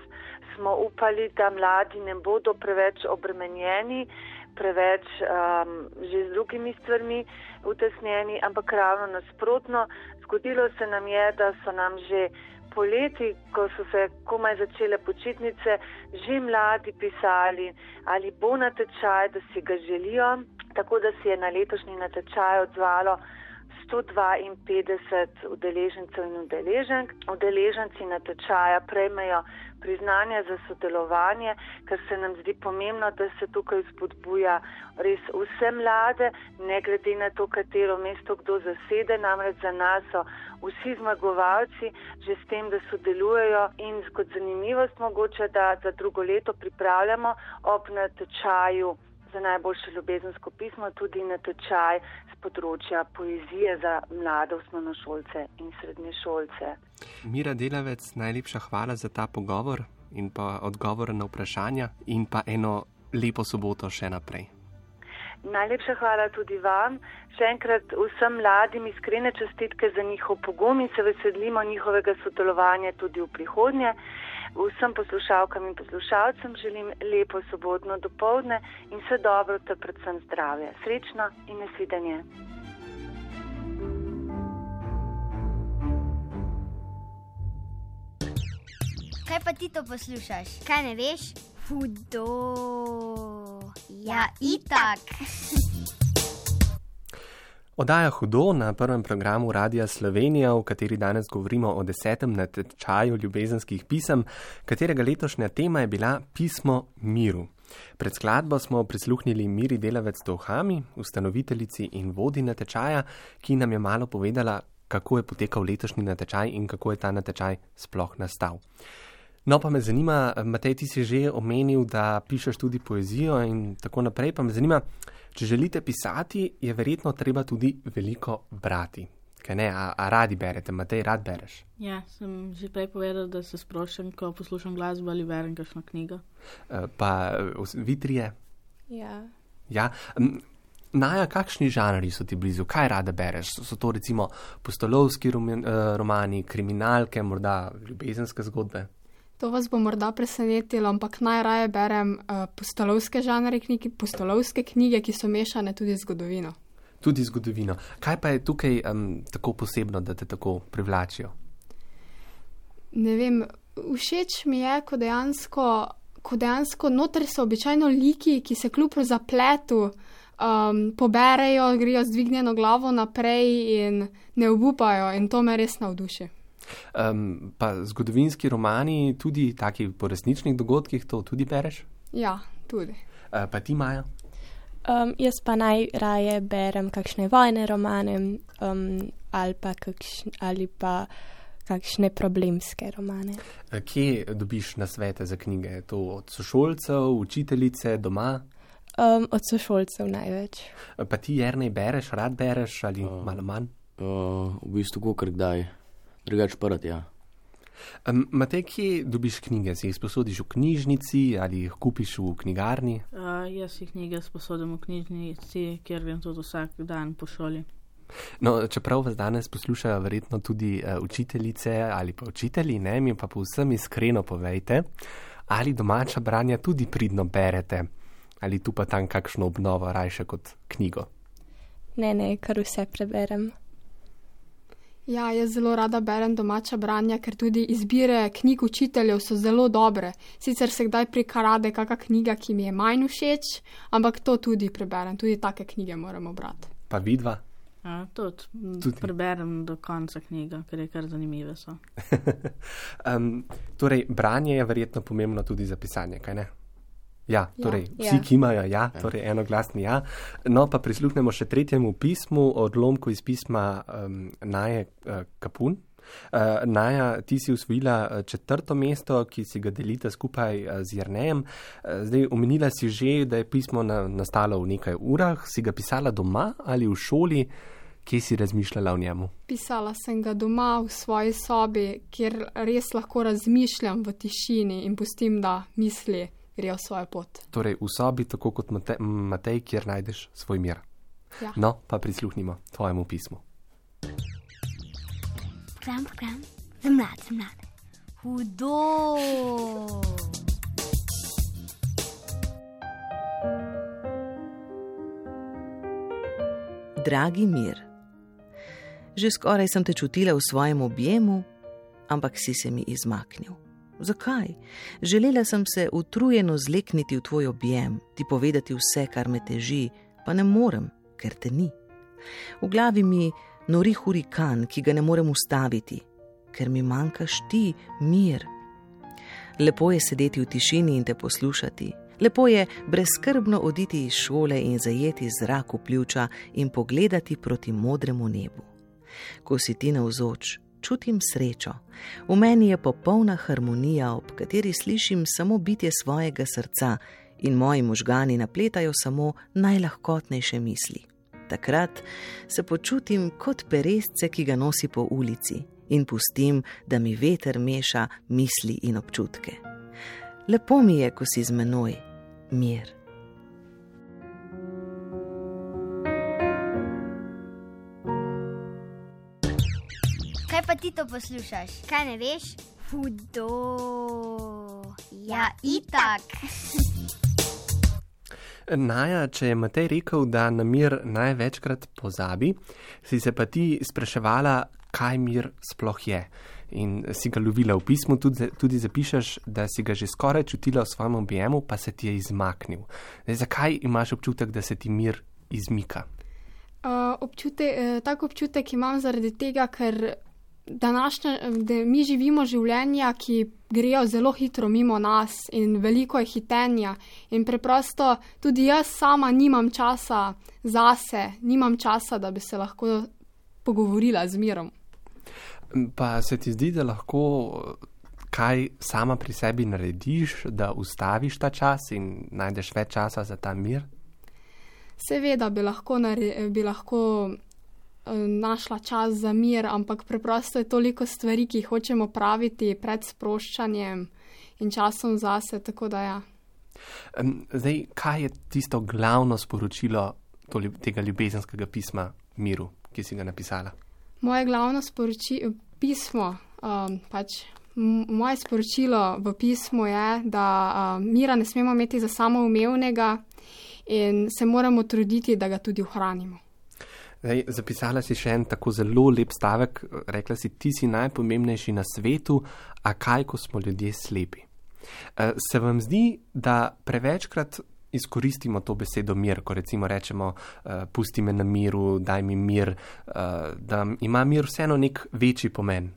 smo upali, da mladi ne bodo preveč obremenjeni, preveč um, že z drugimi stvarmi utesnjeni, ampak ravno nasprotno. Zgodilo se nam je, da so nam že poleti, ko so se komaj začele počitnice, že mladi pisali ali bo natečaj, da si ga želijo, tako da se je na letošnji natečaj odzvalo 152 udeležencev in udeleženk. Udeleženci natečaja prejmejo priznanje za sodelovanje, ker se nam zdi pomembno, da se tukaj spodbuja res vse mlade, ne glede na to, katero mesto kdo zasede, namreč za nas so vsi zmagovalci že s tem, da sodelujejo in kot zanimivost mogoče, da za drugo leto pripravljamo ob natečaju za najboljše ljubezensko pismo tudi natečaj z področja poezije za mlade osnovnošolce in srednješolce. Mira Delavec, najlepša hvala za ta pogovor in pa odgovor na vprašanja in pa eno lepo soboto še naprej. Najlepša hvala tudi vam. Še enkrat vsem mladim iskrene čestitke za njihov pogum in se veselimo njihovega sodelovanja tudi v prihodnje. Vsem poslušalkam in poslušalcem želim lepo sobotno dopoledne in vse dobro, ter predvsem zdravje. Srečno in nasvidenje. Kaj pa ti to poslušaš? Kaj ne veš? Hudo. Ja, itak. Odaja Hudo na prvem programu Radia Slovenija, v kateri danes govorimo o desetem natečaju ljubezenskih pisem, katerega letošnja tema je bila Pismo miru. Pred skladbo smo prisluhnili Miri Delavec Tohami, ustanoviteljici in vodi natečaja, ki nam je malo povedala, kako je potekal letošnji natečaj in kako je ta natečaj sploh nastal. No, pa me zanima, Matej, ti si že omenil, da pišeš tudi poezijo in tako naprej. Pa me zanima, če želite pisati, je verjetno treba tudi veliko brati. Kaj ne, a, a radi berete, Matej, rad bereš? Ja, sem že prej povedal, da se sproščam, ko poslušam glasbo ali berem kakšno knjigo. Eh, Pa eh, vitrije? Ja. Ja. Naja, kakšni žanri so ti blizu, kaj rada bereš? So, so to recimo postolovski eh, romani, kriminalke, morda ljubezenske zgodbe? To vas bo morda presenetilo, ampak najraje berem uh, postolovske žanre knjige, postolovske knjige, ki so mešane tudi z zgodovino. Tudi zgodovino. Kaj pa je tukaj um, tako posebno, da te tako privlačijo? Ne vem, všeč mi je, ko dejansko, ko dejansko noter so običajno liki, ki se kljub zapletu um, poberejo, grejo z dvignjeno glavo naprej in ne obupajo, in to me res navduši. Um, pa zgodovinski romani, tudi taki po resničnih dogodkih, to tudi bereš? Ja, tudi. Uh, pa ti, Maja? Um, jaz pa najraje berem kakšne vojne romane um, ali, pa kakšne, ali pa kakšne problemske romane. Uh, kje dobiš na svete za knjige? To od sošolcev, učiteljice, doma? Um, od sošolcev največ. Uh, pa ti, Jernej, bereš, rad bereš ali uh, malo manj? Uh, v bistvu, kar kdaj, drugač prati, ja. Um, Matej, kje dobiš knjige? Si jih sposodiš v knjižnici ali jih kupiš v knjigarni? Uh, jaz si knjige sposodim v knjižnici, kjer grem tudi vsak dan po šoli. No, čeprav vas danes poslušajo verjetno tudi uh, učiteljice ali pa učitelji, ne, mi pa povsem iskreno povejte, ali domača branja tudi pridno berete, ali tu pa tam kakšno obnovo rajše kot knjigo. Ne, ne, kar vse preberem. Ja, jaz zelo rada berem domača branja, ker tudi izbire knjig učiteljev so zelo dobre. Sicer se kdaj prikarade kakšna knjiga, ki mi je manj všeč, ampak to tudi preberem, tudi take knjige moramo brati. Pa vidva? Ja, tudi, tudi preberem do konca knjiga, ker je kar zanimive so. um, torej, branje je verjetno pomembno tudi za pisanje, kaj ne? Ja, torej, Ja. vsi, ki imajo ja, torej enoglasni ja. No, pa prisluhnemo še tretjemu pismu, odlomku iz pisma um, Naje uh, Kapun. Uh, Naja, ti si usvojila uh, četrto mesto, ki si ga delite skupaj z Jrnejem. Zdaj, omenila si že, da je pismo na, nastalo v nekaj urah. Si ga pisala doma ali v šoli, kje si razmišljala o njemu? Pisala sem ga doma v svoji sobi, kjer res lahko razmišljam v tišini in pustim, da misli grejo svojo pot. Torej, v sobi, tako kot Mate Matej, kjer najdeš svoj mir. Ja. No, pa prisluhnimo tvojemu pismu. Program, program, za mlade, za mlade. Hudo. Dragi mir, že skoraj sem te čutila v svojem objemu, ampak si se mi izmaknil. Zakaj? Želela sem se utrujeno zlekniti v tvoj objem, ti povedati vse, kar me teži, pa ne morem, ker te ni. V glavi mi nori hurikan, ki ga ne morem ustaviti, ker mi manjkaš ti, mir. Lepo je sedeti v tišini in te poslušati, lepo je brezskrbno oditi iz šole in zajeti zrak v pljuča in pogledati proti modremu nebu. Ko si ti navzoč, čutim srečo, v meni je popolna harmonija, ob kateri slišim samo bitje svojega srca in moji možgani napletajo samo najlahkotnejše misli. Takrat se počutim kot peresce, ki ga nosi po ulici in pustim, da mi veter meša misli in občutke. Lepo mi je, ko si z menoj, mir. Ti to poslušaš? Kaj ne veš? Hudo. Ja, itak. Naja, če je Matej rekel, da na mir največkrat pozabi, si se pa ti spraševala, kaj mir sploh je. In si ga lovila v pismu, tudi, tudi zapišeš, da si ga že skoraj čutila v svojem objemu, pa se ti je izmaknil. Zdaj, zakaj imaš občutek, da se ti mir izmika? Uh, občute, uh, tak občutek imam zaradi tega, ker današnja, da mi živimo življenja, ki grejo zelo hitro mimo nas in veliko je hitenja. In preprosto tudi jaz sama nimam časa zase, nimam časa, da bi se lahko pogovorila z mirom. Pa se ti zdi, da lahko kaj sama pri sebi narediš, da ustaviš ta čas in najdeš več časa za ta mir? Seveda bi lahko, bi lahko našla čas za mir, ampak preprosto je toliko stvari, ki jih hočemo praviti pred sproščanjem in časom zase. Ja. Zdaj, kaj je tisto glavno sporočilo tega ljubezenskega pisma Miru, ki si ga napisala? Moje glavno sporočilo, pismo, um, pač moje sporočilo v pismu je, da um, mira ne smemo imeti za samoumevnega in se moramo truditi, da ga tudi ohranimo. Zdaj, zapisala si še en tako zelo lep stavek, rekla si, ti si najpomembnejši na svetu, a kaj, ko smo ljudje slepi. Eh, se vam zdi, da prevečkrat izkoristimo to besedo mir, ko recimo rečemo, eh, pusti me na miru, daj mi mir, eh, da ima mir vseeno nek večji pomen?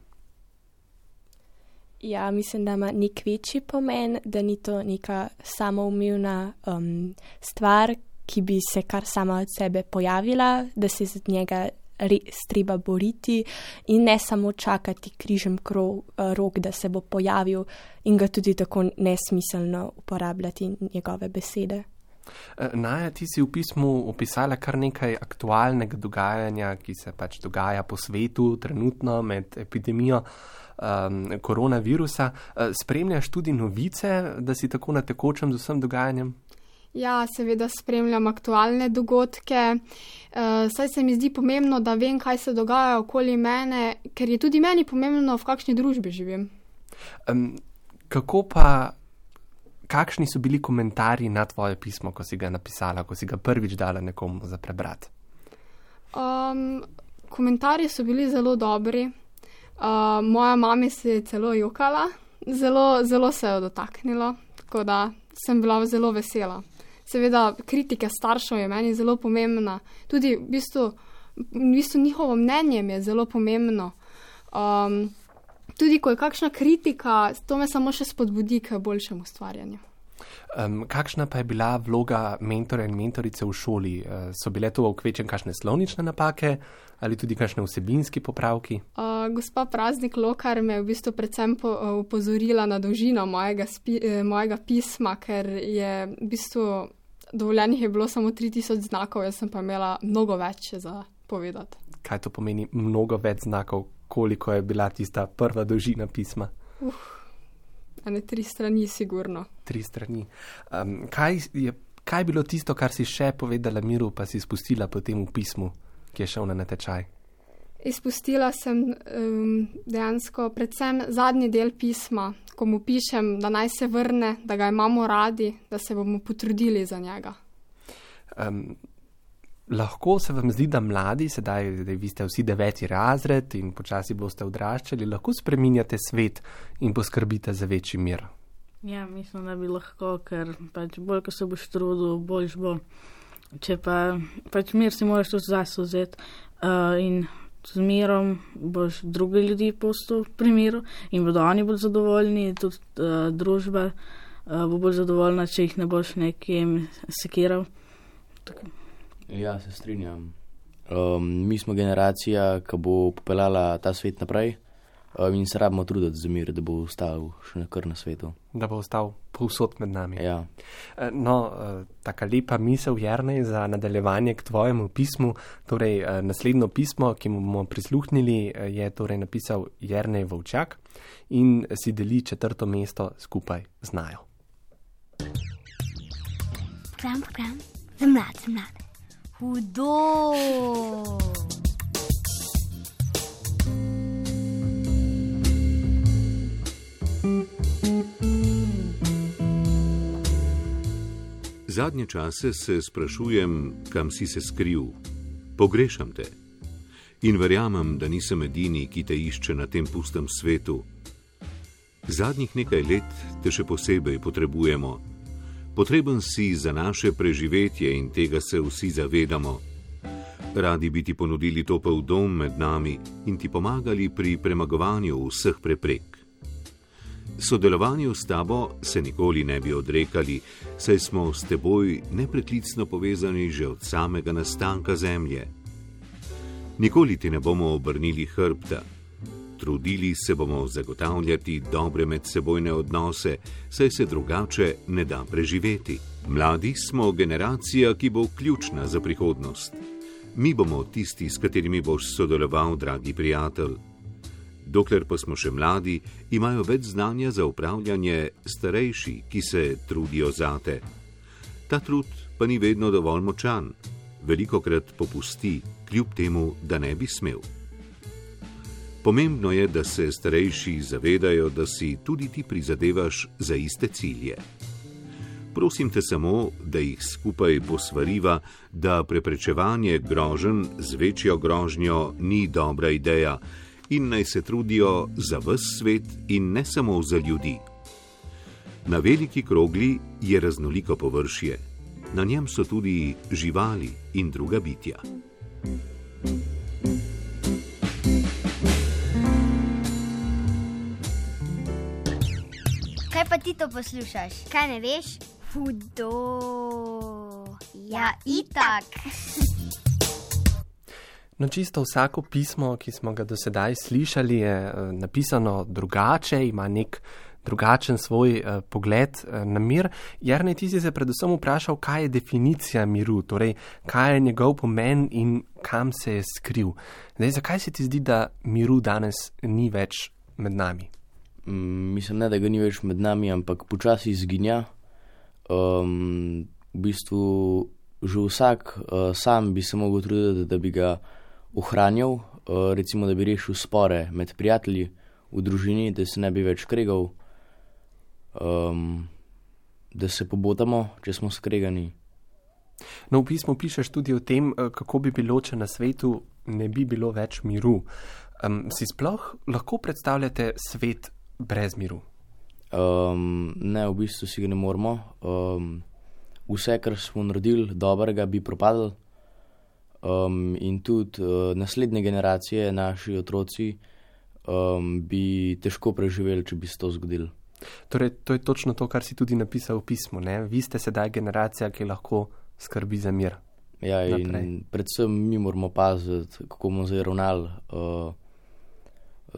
Ja, mislim, da ima nek večji pomen, da ni to neka samoumevna um, stvar, ki bi se kar sama od sebe pojavila, da se z njega res treba boriti in ne samo čakati križem krog, rok, da se bo pojavil in ga tudi tako nesmiselno uporabljati njegove besede. Eh, Naja, ti si v pismu opisala kar nekaj aktualnega dogajanja, ki se pač dogaja po svetu trenutno med epidemijo um, koronavirusa. Eh, spremljaš tudi novice, da si tako na tekočem z vsem dogajanjem? Ja, seveda spremljam aktualne dogodke. Uh, saj se mi zdi pomembno, da vem, kaj se dogaja okoli mene, ker je tudi meni pomembno, v kakšni družbi živim. Um, kako pa, kakšni so bili komentarji na tvoje pismo, ko si ga napisala, ko si ga prvič dala nekomu za prebrati? Um, komentarji so bili zelo dobri. Uh, moja mama se je celo jokala, zelo, zelo se je dotaknilo, tako da sem bila zelo vesela seveda kritika staršev je meni zelo pomembna, tudi v bistvu, v bistvu njihovo mnenje je zelo pomembno. Um, tudi ko je kakšna kritika, to me samo še spodbudi k boljšemu ustvarjanju. Um, kakšna pa je bila vloga mentora in mentorice v šoli? Uh, so bile to okvečen kakšne slovnične napake ali tudi kakšne vsebinski popravki? Uh, gospa Praznik Lokar me je v bistvu predvsem po, uh, upozorila na dolžino mojega, spi, uh, mojega pisma, ker je v bistvu dovoljenih je bilo samo 3000 znakov, jaz pa imela mnogo več za povedati. Kaj to pomeni, mnogo več znakov, koliko je bila tista prva dolžina pisma? Uh, ne tri strani, sigurno. Tri strani. Um, kaj, je, kaj je bilo tisto, kar si še povedala miru, pa si spustila potem v pismu, ki je šel na natečaj? Izpustila sem um, dejansko predvsem zadnji del pisma, ko mu pišem, da naj se vrne, da ga imamo radi, da se bomo potrudili za njega. Um, lahko se vam zdi, da mladi, sedaj da vi ste vsi deveti razred in počasi boste odraščali, lahko spreminjate svet in poskrbite za večji mir. Ja, mislim, da bi lahko, ker pač bolj, ko se boš trudil, boljš bo. Če pa pač mir si moraš tudi zase vzeti uh, in z mirom boš druge ljudi postil v primeru in bodo oni bolj zadovoljni, tudi uh, družba uh, bo bolj zadovoljna, če jih ne boš nekim sekiral. Tako. Ja, se strinjam. Um, mi smo generacija, ki bo popeljala ta svet naprej. Um, in se rabimo truditi za mir, da bo ostal še nekaj na svetu. Da bo ostal povsod med nami. Ja. Eh, no, eh, tako lepa misel, Jrnej, za nadaljevanje k tvojemu pismu. Torej, eh, naslednjo pismo, ki mu bomo prisluhnili, je torej napisal Jrnej Vovčak in si deli četrto mesto skupaj z Najo. Program, program, za mlade, za mlade. Hudo! Zadnje čase se sprašujem, kam si se skril. Pogrešam te. In verjamem, da nisem edini, ki te išče na tem pustem svetu. Zadnjih nekaj let te še posebej potrebujemo. Potreben si za naše preživetje in tega se vsi zavedamo. radi bi ti ponudili topel dom med nami in ti pomagali pri premagovanju vseh preprek. Sodelovanju s tabo se nikoli ne bi odrekali, saj smo s teboj nepreklicno povezani že od samega nastanka Zemlje. Nikoli ti ne bomo obrnili hrbta. Trudili se bomo zagotavljati dobre medsebojne odnose, saj se drugače ne da preživeti. Mladi smo generacija, ki bo ključna za prihodnost. Mi bomo tisti, s katerimi boš sodeloval, dragi prijatelj. Dokler pa smo še mladi, imajo več znanja za upravljanje starejši, ki se trudijo zate. Ta trud pa ni vedno dovolj močan, veliko krat popusti, kljub temu, da ne bi smel. Pomembno je, da se starejši zavedajo, da si tudi ti prizadevaš za iste cilje. Prosim te samo, da jih skupaj posvariva, da preprečevanje groženj z večjo grožnjo ni dobra ideja in naj se trudijo za vse svet in ne samo za ljudi. Na veliki krogli je raznoliko površje, na njem so tudi živali in druga bitja. Kaj pa ti to poslušaš? Kaj ne veš? Hudo. Ja, itak. No, čisto vsako pismo, ki smo ga do sedaj slišali, je eh, napisano drugače, ima nek drugačen svoj uh, pogled uh, na mir. Jarne, ti si se predvsem vprašal, kaj je definicija miru, torej kaj je njegov pomen in kam se je skril. Zdaj, zakaj se ti zdi, da miru danes ni več med nami? Mm, mislim, ne, da ga ni več med nami, ampak počasi izginja. Um, v bistvu že vsak uh, sam bi se mogel truditi, da bi ga ohranjal, uh, recimo, da bi rešil spore med prijatelji v družini, da se ne bi več kregal, um, da se pobotamo, če smo skregani. No, v pismu pišeš tudi o tem, kako bi bilo, če na svetu ne bi bilo več miru. Um, si sploh lahko predstavljate svet brez miru? Um, ne, v bistvu si ga ne moramo. Um, vse, kar smo naredili dobrega, bi propadlo. Um, in tudi uh, naslednje generacije, naši otroci, um, bi težko preživeli, če bi se to zgodilo. Torej, to je točno to, kar si tudi napisal v pismu. Ne? Vi ste sedaj generacija, ki lahko skrbi za mir. Ja, in Naprej. predvsem mi moramo paziti, kako bomo zdaj ravnali uh,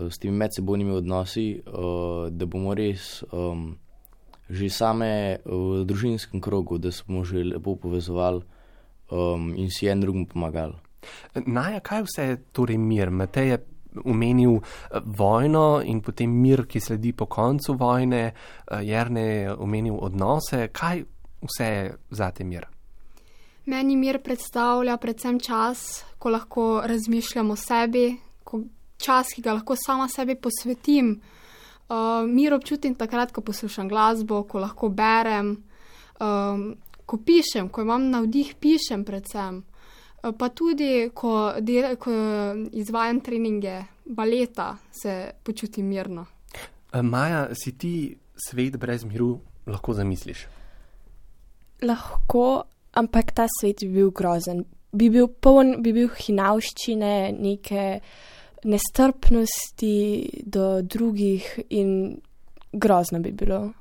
s temi medsebojnimi odnosi, uh, da bomo res um, že same v družinskem krogu, da smo že lepo povezovali um, in si en drugim pomagali. Naja, kaj vse je torej mir? Matej je omenil vojno in potem mir, ki sledi po koncu vojne, Jerne je omenil odnose. Kaj vse je za te mir? Meni mir predstavlja predvsem čas, ko lahko razmišljam o sebi, ko čas, ki ga lahko sama sebi posvetim. Uh, mir občutim takrat, ko poslušam glasbo, ko lahko berem, um, ko pišem, ko imam navdih, pišem predvsem. Uh, pa tudi, ko, del, ko izvajam treninge baleta, se počutim mirno. Maja, si ti svet brez miru lahko zamisliš? Lahko, ampak ta svet bi bil grozen. Bi bil poln, bi bil hinavščine, neke nestrpnosti do drugih in grozno bi bilo.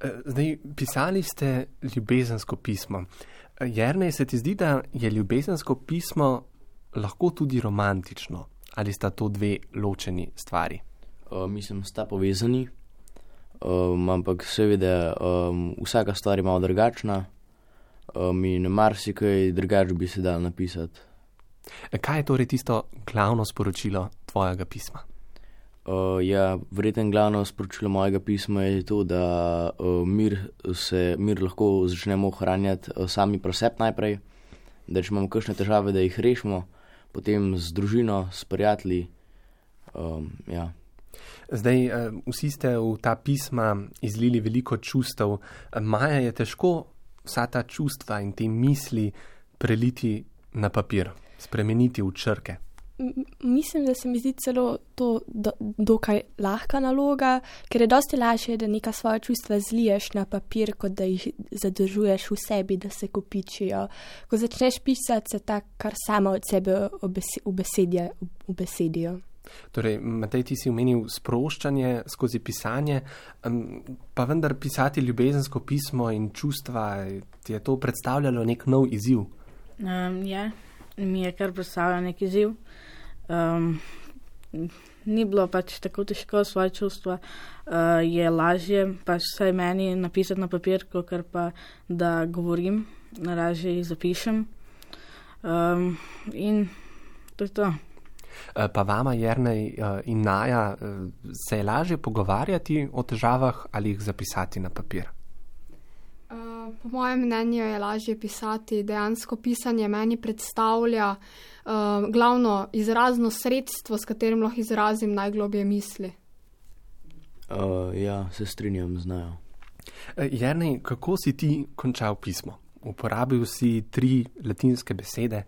Eh, zdaj, pisali ste ljubezensko pismo. Eh, Jerne, se ti zdi, da je ljubezensko pismo lahko tudi romantično? Ali sta to dve ločeni stvari? Uh, mislim, da sta povezani, um, ampak seveda um, vsaka stvar je malo drugačna um, in marsikaj drugače bi se dal napisati. Kaj je torej tisto glavno sporočilo tvojega pisma? Uh, ja, vreten glavno sporočilo mojega pisma je to, da uh, mir, se, mir lahko začnemo ohranjati uh, sami pri sebi najprej, da če imamo kakšne težave, da jih rešimo, potem z družino, s prijatelji. Um, ja. Zdaj, uh, vsi ste v ta pisma izlili veliko čustev. Maja je težko vsa ta čustva in te misli preliti na papir spremeniti v črke? mislim, da se mi zdi celo to do, dokaj lahka naloga, ker je dosti lažje, da neka svoja čustva zliješ na papir, kot da jih zadržuješ v sebi, da se kopičijo. Ko začneš pisati, se tak kar samo od sebe ubesedijo. Torej, Matej, ti si omenil sproščanje skozi pisanje, pa vendar pisati ljubezensko pismo in čustva, ti je to predstavljalo nek nov izziv? Um, ja, mi je kar predstavljalo nek izziv. Um, ni bilo pač tako težko svoje čustva, uh, je lažje pač vsaj meni napisati na papir, kot pa da govorim, naražje jih zapišem. Um, in to je to. Eh, pa vama, Jrnej eh, in Naja, se je lažje pogovarjati o težavah ali jih zapisati na papir? Po mojem mnenju je lažje pisati. Dejansko pisanje meni predstavlja uh, glavno izrazno sredstvo, s katerim lahko izrazim najglobje misli. Uh, ja, se strinjam z najo. Jrnej, kako si ti končal pismo? Uporabil si tri latinske besede,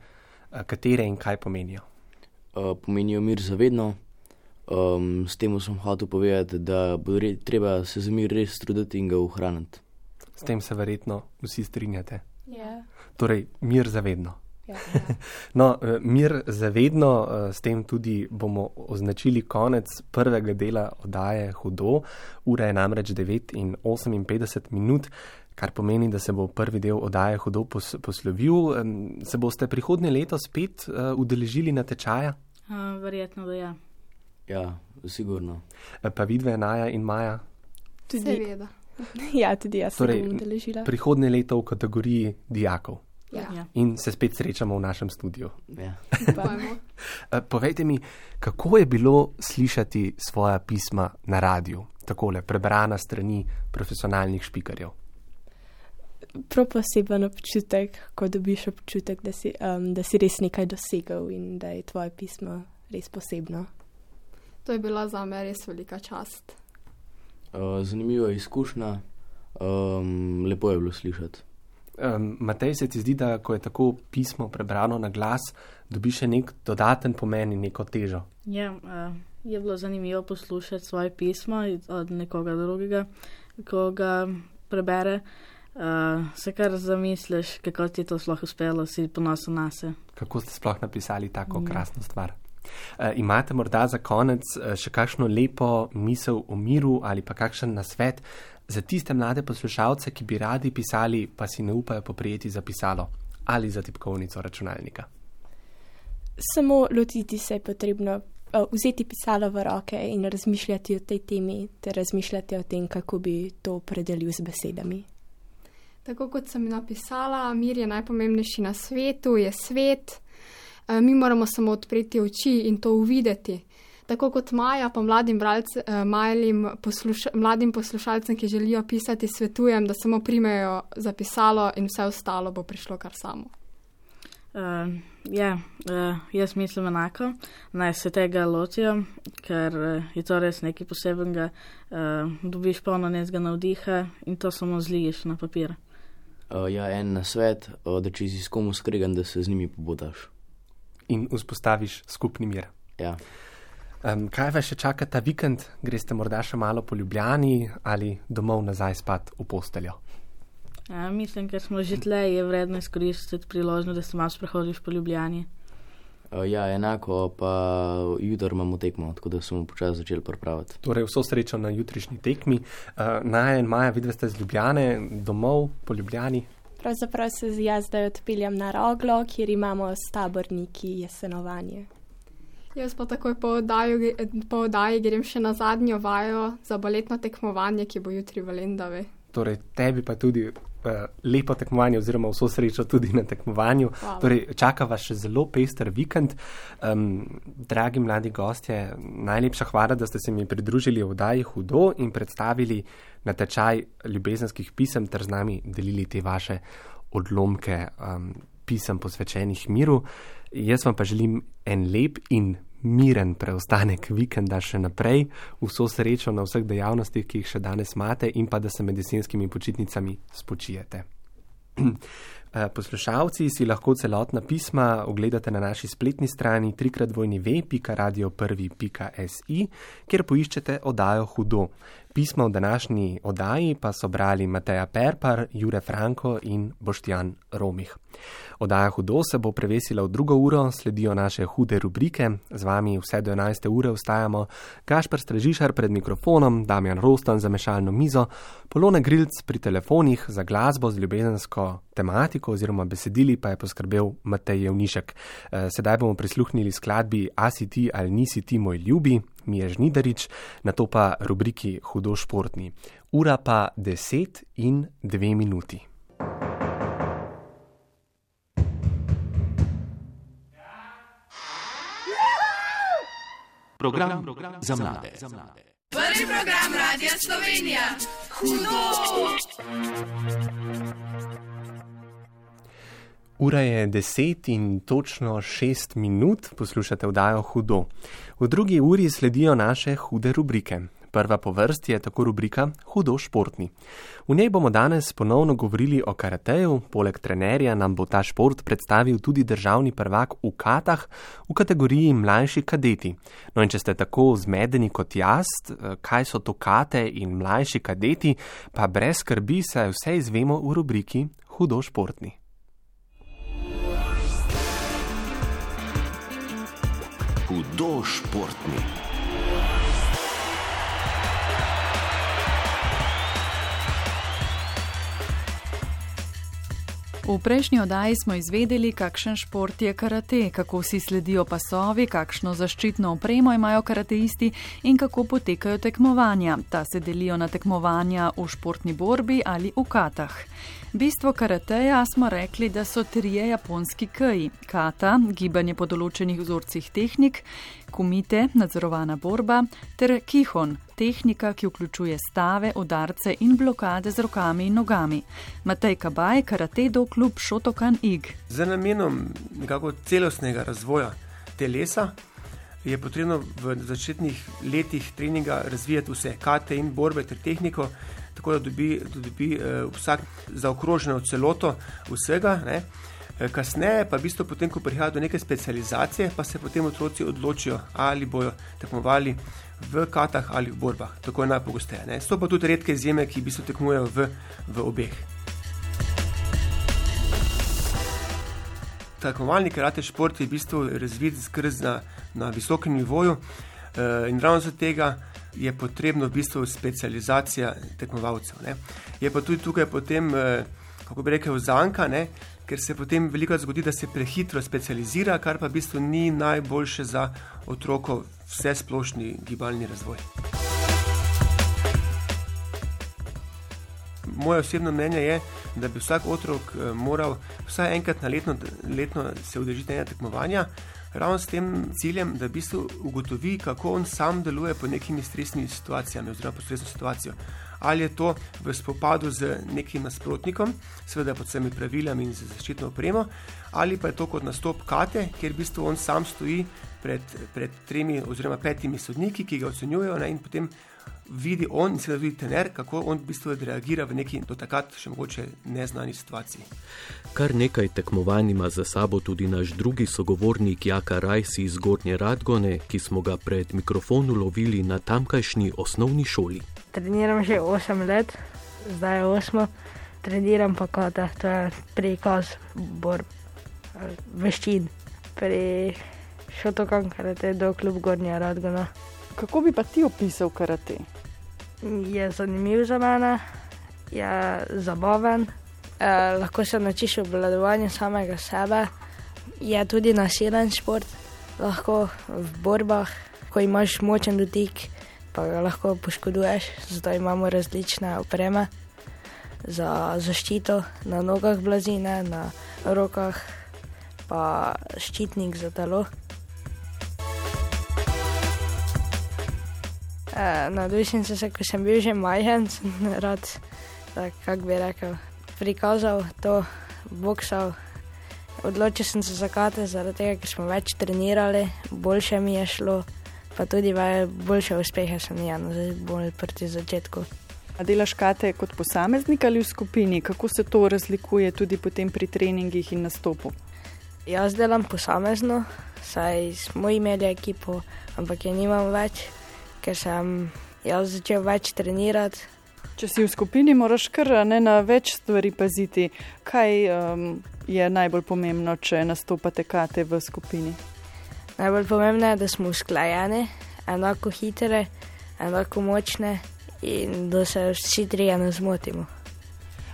katere in kaj pomenijo? Uh, pomenijo mir za vedno. Um, s tem sem hotel povedati, da bo re, treba se za mir res truditi in ga ohraniti. S tem se verjetno vsi strinjate. Yeah. Torej, mir za vedno. Ja, ja. no, mir za vedno, s tem tudi bomo označili konec prvega dela oddaje Hudo. Ura je namreč 9 in 58 minut, kar pomeni, da se bo prvi del oddaje Hudo pos poslovil. Se boste prihodnje leto spet udeležili na tečaja? Uh, verjetno, da ja. Ja, sigurno. Pa vidve, Naja in Maja? Tudi Seveda. Ja, tudi jaz torej, sem udeležila. Prihodnje leto v kategoriji dijakov. Ja. Ja. In se spet srečamo v našem studiu. Ja. Upajmo. Povejte mi, kako je bilo slišati svoja pisma na radiju, takole prebrana strani profesionalnih špikarjev? Prav poseben občutek, ko dobiš občutek, da si, um, da si res nekaj dosegel in da je tvoje pismo res posebno. To je bila za me res velika čast. Uh, zanimiva izkušnja, um, lepo je bilo slišati. Um, Matej, se ti zdi, da ko je tako pismo prebrano na glas, dobi še nek dodaten pomen in neko težo? Ja, uh, je bilo zanimivo poslušati svoje pismo od nekoga drugega, ko ga prebere. Uh, se kar zamisliš, kako ti je to sploh uspelo, si ponosen na se. Kako ste sploh napisali tako ja. krasno stvar? Uh, imate morda za konec uh, še kakšno lepo misel o miru ali pa kakšen nasvet za tiste mlade poslušalce, ki bi radi pisali, pa si ne upajo poprijeti za pisalo ali za tipkovnico računalnika? Samo lotiti se je potrebno, uh, vzeti pisalo v roke in razmišljati o tej temi, ter razmišljati o tem, kako bi to predelil z besedami. Tako kot sem napisala, mir je najpomembnejši na svetu, je svet. Mi moramo samo odpreti oči in to uvideti. Tako kot Maja, pa mladim, bralce, malim posluša, mladim poslušalcem, ki želijo pisati, svetujem, da samo primejo zapisalo in vse ostalo bo prišlo kar samo. Uh, ja, uh, jaz mislim enako, naj se tega lotijo, ker uh, je to res nekaj posebenega. Uh, dobiš polno nezga navdiha in to samo zliješ na papir. Uh, ja, en na svet, uh, da če si s komu skregan, da se z njimi pobotaš. In vzpostaviš skupni mir. Ja. Um, kaj vas še čaka ta vikend? Greste morda še malo po Ljubljani ali domov nazaj spat v posteljo? Ja, mislim, ker smo že tle, je vredno izkoristiti priložnost, da se malo sprehodiš po Ljubljani. Uh, ja, enako, pa jutri imamo tekmo, tako da smo počasi začeli pripravljati. Torej, vso srečo na jutrišnji tekmi. Uh, Naj en maja, vidite, z Ljubljane, domov po Ljubljani. Pravzaprav se jaz zdaj odpeljem na Roglo, kjer imamo s taborniki jesenovanje. Jaz pa takoj po oddaji, po oddaji grem še na zadnjo vajo za baletno tekmovanje, ki bo jutri v Lendavi. Torej, tebi pa tudi lepo tekmovanje, oziroma vso srečo tudi na tekmovanju. Torej, čaka vas še zelo pester vikend. Um, dragi mladi gostje, najlepša hvala, da ste se mi pridružili v oddaji Hudo in predstavili natečaj ljubezenskih pisem ter z nami delili te vaše odlomke um, pisem posvečenih miru. Jaz vam pa želim en lep in miren preostanek vikenda še naprej, vso srečo na vseh dejavnostih, ki jih še danes imate in pa da se med jesenskimi počitnicami spočijete. Eh, poslušalci si lahko celotna pisma ogledate na naši spletni strani trikratvojnive.radio1.si, kjer poiščete oddajo Hudo. Pismo v današnji oddaji pa so brali Mateja Perpar, Jure Franko in Boštjan Romih. Oddaja Hudo se bo prevesila v drugo uro, sledijo naše hude rubrike, z vami vse do 11. ure ostajamo Kašpr Strežišar pred mikrofonom, Damjan Rostan za mešalno mizo, Polona Grilc pri telefonih za glasbo z ljubezensko tematiko oziroma besedili pa je poskrbel Matej Jevnišek. Eh, sedaj bomo prisluhnili skladbi Asi ti ali nisi ti moj ljubi, mi je žnidarič, na to pa rubriki Hudo športni. Ura pa 10 in 2 minuti. Program, program za mlade. Prvi program Radia Slovenija. Hudo! Ura je 10 in točno 6 minut, poslušate vdajo Hudo. V drugi uri sledijo naše hude rubrike. Prva po vrsti je tako rubrika Hudo športni. V njej bomo danes ponovno govorili o karateju, poleg trenerja nam bo ta šport predstavil tudi državni prvak v katah v kategoriji mlajši kadeti. No in če ste tako zmedeni kot jaz, kaj so to kate in mlajši kadeti, pa brez skrbi se vse izvemo v rubriki Hudo športni. Hudo športni. V prejšnji oddaji smo izvedeli, kakšen šport je karate, kako si sledijo pasovi, kakšno zaščitno opremo imajo karateisti in kako potekajo tekmovanja. Ta se delijo na tekmovanja v športni borbi ali v katah. Bistvo karateja smo rekli, da so trije japonski kaji: kata, gibanje po določenih vzorcih tehnik, kumite, nadzorovana borba, ter kihon, tehnika, ki vključuje stave, udarce in blokade z rokami in nogami. Matej Kabaj, karate do klub Šotokan Ig. Za namenom nekako celostnega razvoja telesa je potrebno v začetnih letih treninga razvijati vse kate in borbe ter tehniko, tako da dobi, da dobi uh, vsak zaokroženo celoto vsega. Ne. Eh, kasneje, pa v bistvu potem, ko prihaja do neke specializacije, pa se potem otroci odločijo, ali bojo tekmovali v katah ali v borbah. Tako je najpogosteje. So pa tudi redke izjeme, ki v bistvu tekmujejo v, v obeh. Tekmovalni karate šport je v bistvu razvit na, na visokem nivoju uh, in ravno zaradi tega je potrebno v bistvu specializacija tekmovalcev. Ne. Je pa tudi tukaj potem, uh, kako bi rekel, zanka, ne, ker se potem veliko zgodi, da se prehitro specializira, kar pa v bistvu ni najboljše za otroko vse splošni gibalni razvoj. Moje osebno mnenje je, da bi vsak otrok eh, moral vsaj enkrat na letno, letno se udeležiti enega tekmovanja, ravno s tem ciljem, da v bistvu ugotovi, kako on sam deluje po nekimi stresnimi situacijami oziroma po stresno situacijo ali je to v spopadu z nekim nasprotnikom, seveda pod vsemi pravilami in z zaščitno opremo, ali pa je to kot nastop kate, kjer v bistvu on sam stoji pred, pred tremi oziroma petimi sodniki, ki ga ocenjujejo ne, in potem vidi on in seveda tudi tener, kako on v bistvu reagira v neki do takrat še mogoče neznani situaciji. Kar nekaj tekmovanj ima za sabo tudi naš drugi sogovornik Jaka Rajsi iz Gornje Radgone, ki smo ga pred mikrofonom lovili na tamkajšnji osnovni šoli treniram že 8 let, zdaj je 8, treniram pa kata, to je prikaz bor, veščin, pri šotokan karate do kljub Gornja Radgona. Kako bi pa ti opisal karate? Je zanimiv za mene, je zabaven, eh, lahko se naučiš obvladovanja samega sebe, je tudi nasilen šport, lahko v borbah, ko imaš močen dotik pa ga lahko poškoduješ. Zato imamo različne opreme za zaščito na nogah blazine, na rokah, pa ščitnik za telo. E, Navdušen sem se, ko sem bil že majhen, rad, kako bi rekel, prikazal to, boksal. Odločil sem se za kate, zaradi tega, ker smo več trenirali, boljše mi je šlo pa tudi boljše uspehe sem imel, zdaj bolj proti začetku. A delaš kate kot posameznik ali v skupini? Kako se to razlikuje tudi potem pri treningih in nastopu? Jaz delam posamezno, saj smo imeli ekipo, ampak je nimam več, ker sem jaz začel več trenirati. Če si v skupini, moraš kar ne na več stvari paziti. Kaj um, je najbolj pomembno, če nastopate kate v skupini? Najbolj pomembno je, da smo usklajeni, enako hitre, enako močne in da se vsi trije ne zmotimo.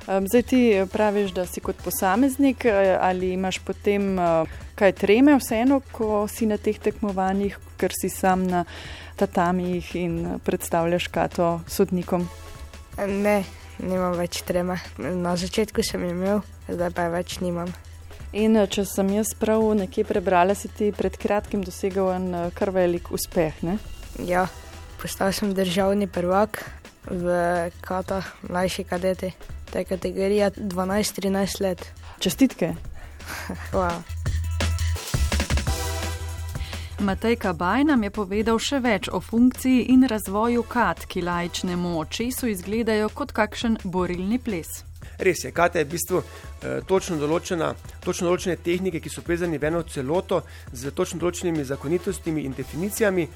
Zdaj ti praviš, da si kot posameznik eh, ali imaš potem eh, kaj treme vseeno, ko si na teh tekmovanjih, ker si sam na tatamijih in predstavljaš kato sodnikom? Ne, nimam več treme. Na začetku sem imel, zdaj pa več nimam. In eh, če sem jaz prav nekje prebrala, si ti pred kratkim dosegel en kar velik uspeh. Ne? Ja, postal sem državni prvak v katah mlajši kadeti. To je kategorija 12-13 let. Čestitke. Hvala. Matej Kabaj nam je povedal še več o funkciji in razvoju kat, ki lajčnemu očesu izgledajo kot kakšen borilni ples. Res je, kata je v bistvu eh, točno, določena, točno določene tehnike, ki so povezane v eno celoto z točno določenimi zakonitostmi in definicijami.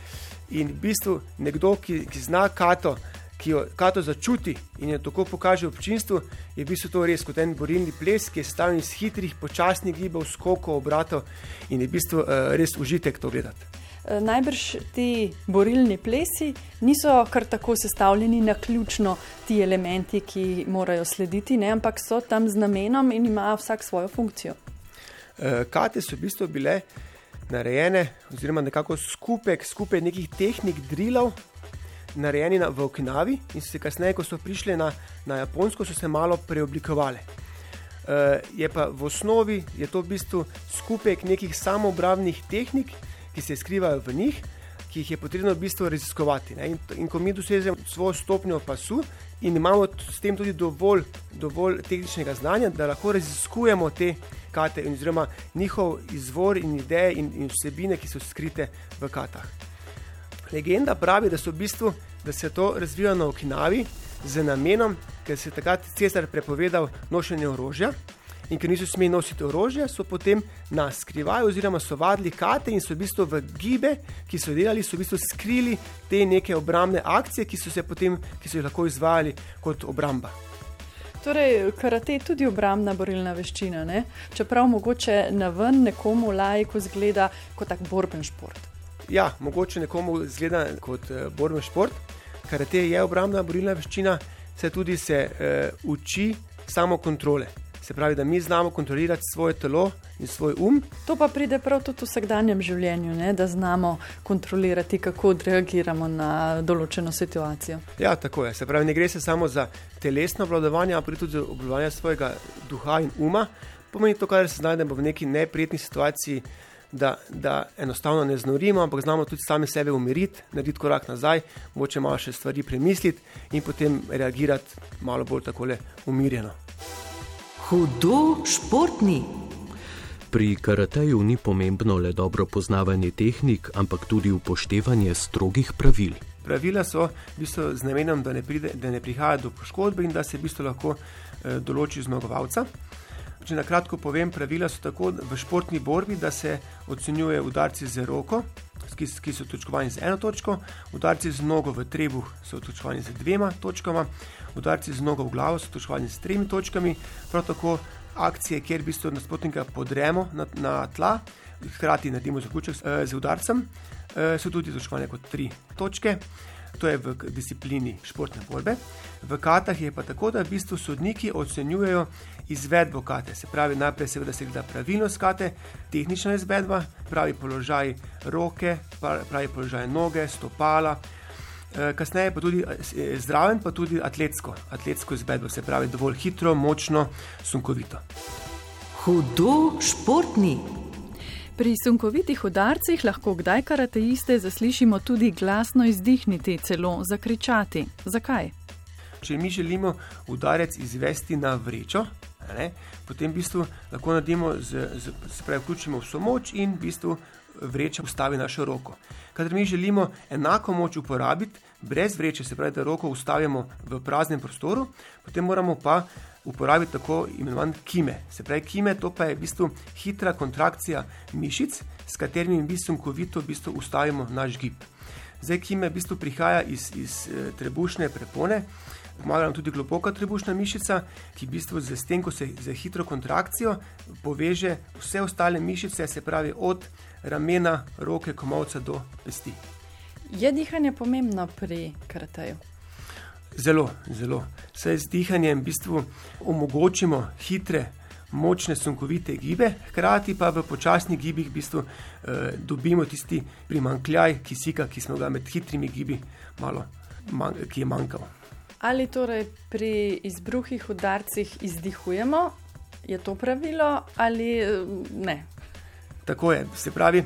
In v bistvu nekdo, ki, ki zna kato, ki jo kato začuti in jo tako pokaže občinstvu, je v bistvu to res kot en borilni ples, ki je sestavljen iz hitrih, počasnih gibov, skokov, obratov in je v bistvu uh, res užitek to gledati. Eh, najbrž ti borilni plesi niso kar tako sestavljeni na ključno ti elementi, ki morajo slediti, ne? ampak so tam z namenom in imajo vsak svojo funkcijo. Eh, kate so v bistvu bile narejene, oziroma nekako skupek, skupaj nekih tehnik, drilov, narejeni na, v Okinavi in se kasneje, ko so prišli na, na Japonsko, so se malo preoblikovali. Uh, je pa v osnovi je to v bistvu skupek nekih samoobravnih tehnik, ki se skrivajo v njih, ki jih je potrebno v bistvu raziskovati. In, in ko mi dosežemo svojo stopnjo pasu in imamo s tem tudi dovolj, dovolj tehničnega znanja, da lahko raziskujemo te kate, oziroma njihov izvor in ideje in, in vsebine, ki so skrite v katah. Legenda pravi, da, v bistvu, da se to razvija na Okinavi z namenom, ker se je takrat cesar prepovedal nošenje orožja. In ker niso smeli nositi orožja, so potem na skrivaj, oziroma so vadili kate in so v bistvu v gibe, ki so delali, so v bistvu skrili te neke obrambne akcije, ki so se potem, ki so jih lahko izvajali kot obramba. Torej, karate je tudi obrambna borilna veščina, ne? čeprav mogoče na ven nekomu lajko zgleda kot tak borben šport. Ja, mogoče nekomu zgleda kot uh, borben šport, karate je obrambna borilna veščina, se tudi se uh, uči samo kontrole. Se pravi, da mi znamo kontrolirati svoje telo in svoj um. To pa pride prav tudi v vsakdanjem življenju, ne? da znamo kontrolirati, kako odreagiramo na določeno situacijo. Ja, tako je. Se pravi, ne gre se samo za telesno obvladovanje, ampak tudi za obvladovanje svojega duha in uma. Pomeni to, kar se znajdemo v neki neprijetni situaciji da, da enostavno ne znorimo, ampak znamo tudi sami sebe umiriti, narediti korak nazaj, moče malo še stvari premisliti in potem reagirati malo bolj tako umirjeno. Hudo športni. Pri karateju ni pomembno le dobro poznavanje tehnik, ampak tudi upoštevanje strogih pravil. Pravila so v bistvu z namenom, da ne, pride, da ne prihaja do poškodbe in da se v bistvu lahko eh, določi zmagovalca. Če na kratko povem, pravila so tako v športni borbi, da se ocenjuje udarci z roko, ki, ki so točkovani z eno točko, udarci z nogo v trebuh so točkovani z dvema točkama, udarci z nogo v glavo so točkovani z tremi točkami, prav tako akcije, kjer v bistvu nasprotnika podremo na, na tla, hkrati naredimo zaključek z, z udarcem, eh, so tudi točkovane kot tri točke to je v disciplini športne borbe. V katah je pa tako, da v bistvu sodniki ocenjujejo izvedbo kate. Se pravi, najprej seveda se gleda pravilnost kate, tehnična izvedba, pravi položaj roke, pravi položaj noge, stopala. Eh, kasneje pa tudi eh, zraven, pa tudi atletsko, atletsko izvedbo, se pravi, dovolj hitro, močno, sunkovito. Hudo športni. Pri sunkovitih udarcih lahko kdaj karateiste zaslišimo tudi glasno izdihniti, celo zakričati. Zakaj? Če mi želimo udarec izvesti na vrečo, ne, potem v bistvu lahko naredimo, z, z, se pravi, vključimo vso moč in v bistvu vreča ustavi našo roko. Kadar mi želimo enako moč uporabiti, brez vreče, se pravi, da roko ustavimo v praznem prostoru, potem moramo pa uporabiti tako imenovan kime. Se pravi, kime to pa je v bistvu hitra kontrakcija mišic, s katerimi mi sunkovito v bistvu ustavimo naš gib. Zdaj, kime v bistvu prihaja iz, iz eh, trebušne prepone. Pomaga nam tudi globoka trebušna mišica, ki v bistvu z tem, ko se z hitro kontrakcijo poveže vse ostale mišice, se pravi od ramena, roke, komovca do pesti. Je dihanje pomembno pri karateju? Zelo, zelo. Saj z dihanjem v bistvu omogočimo hitre, močne, sunkovite gibe, hkrati pa v počasnih gibih v bistvu eh, dobimo tisti primankljaj kisika, ki smo ga med hitrimi gibi malo, man, ki je manjkal. Ali torej pri izbruhih, udarcih izdihujemo, je to pravilo ali eh, ne? Tako je, se pravi,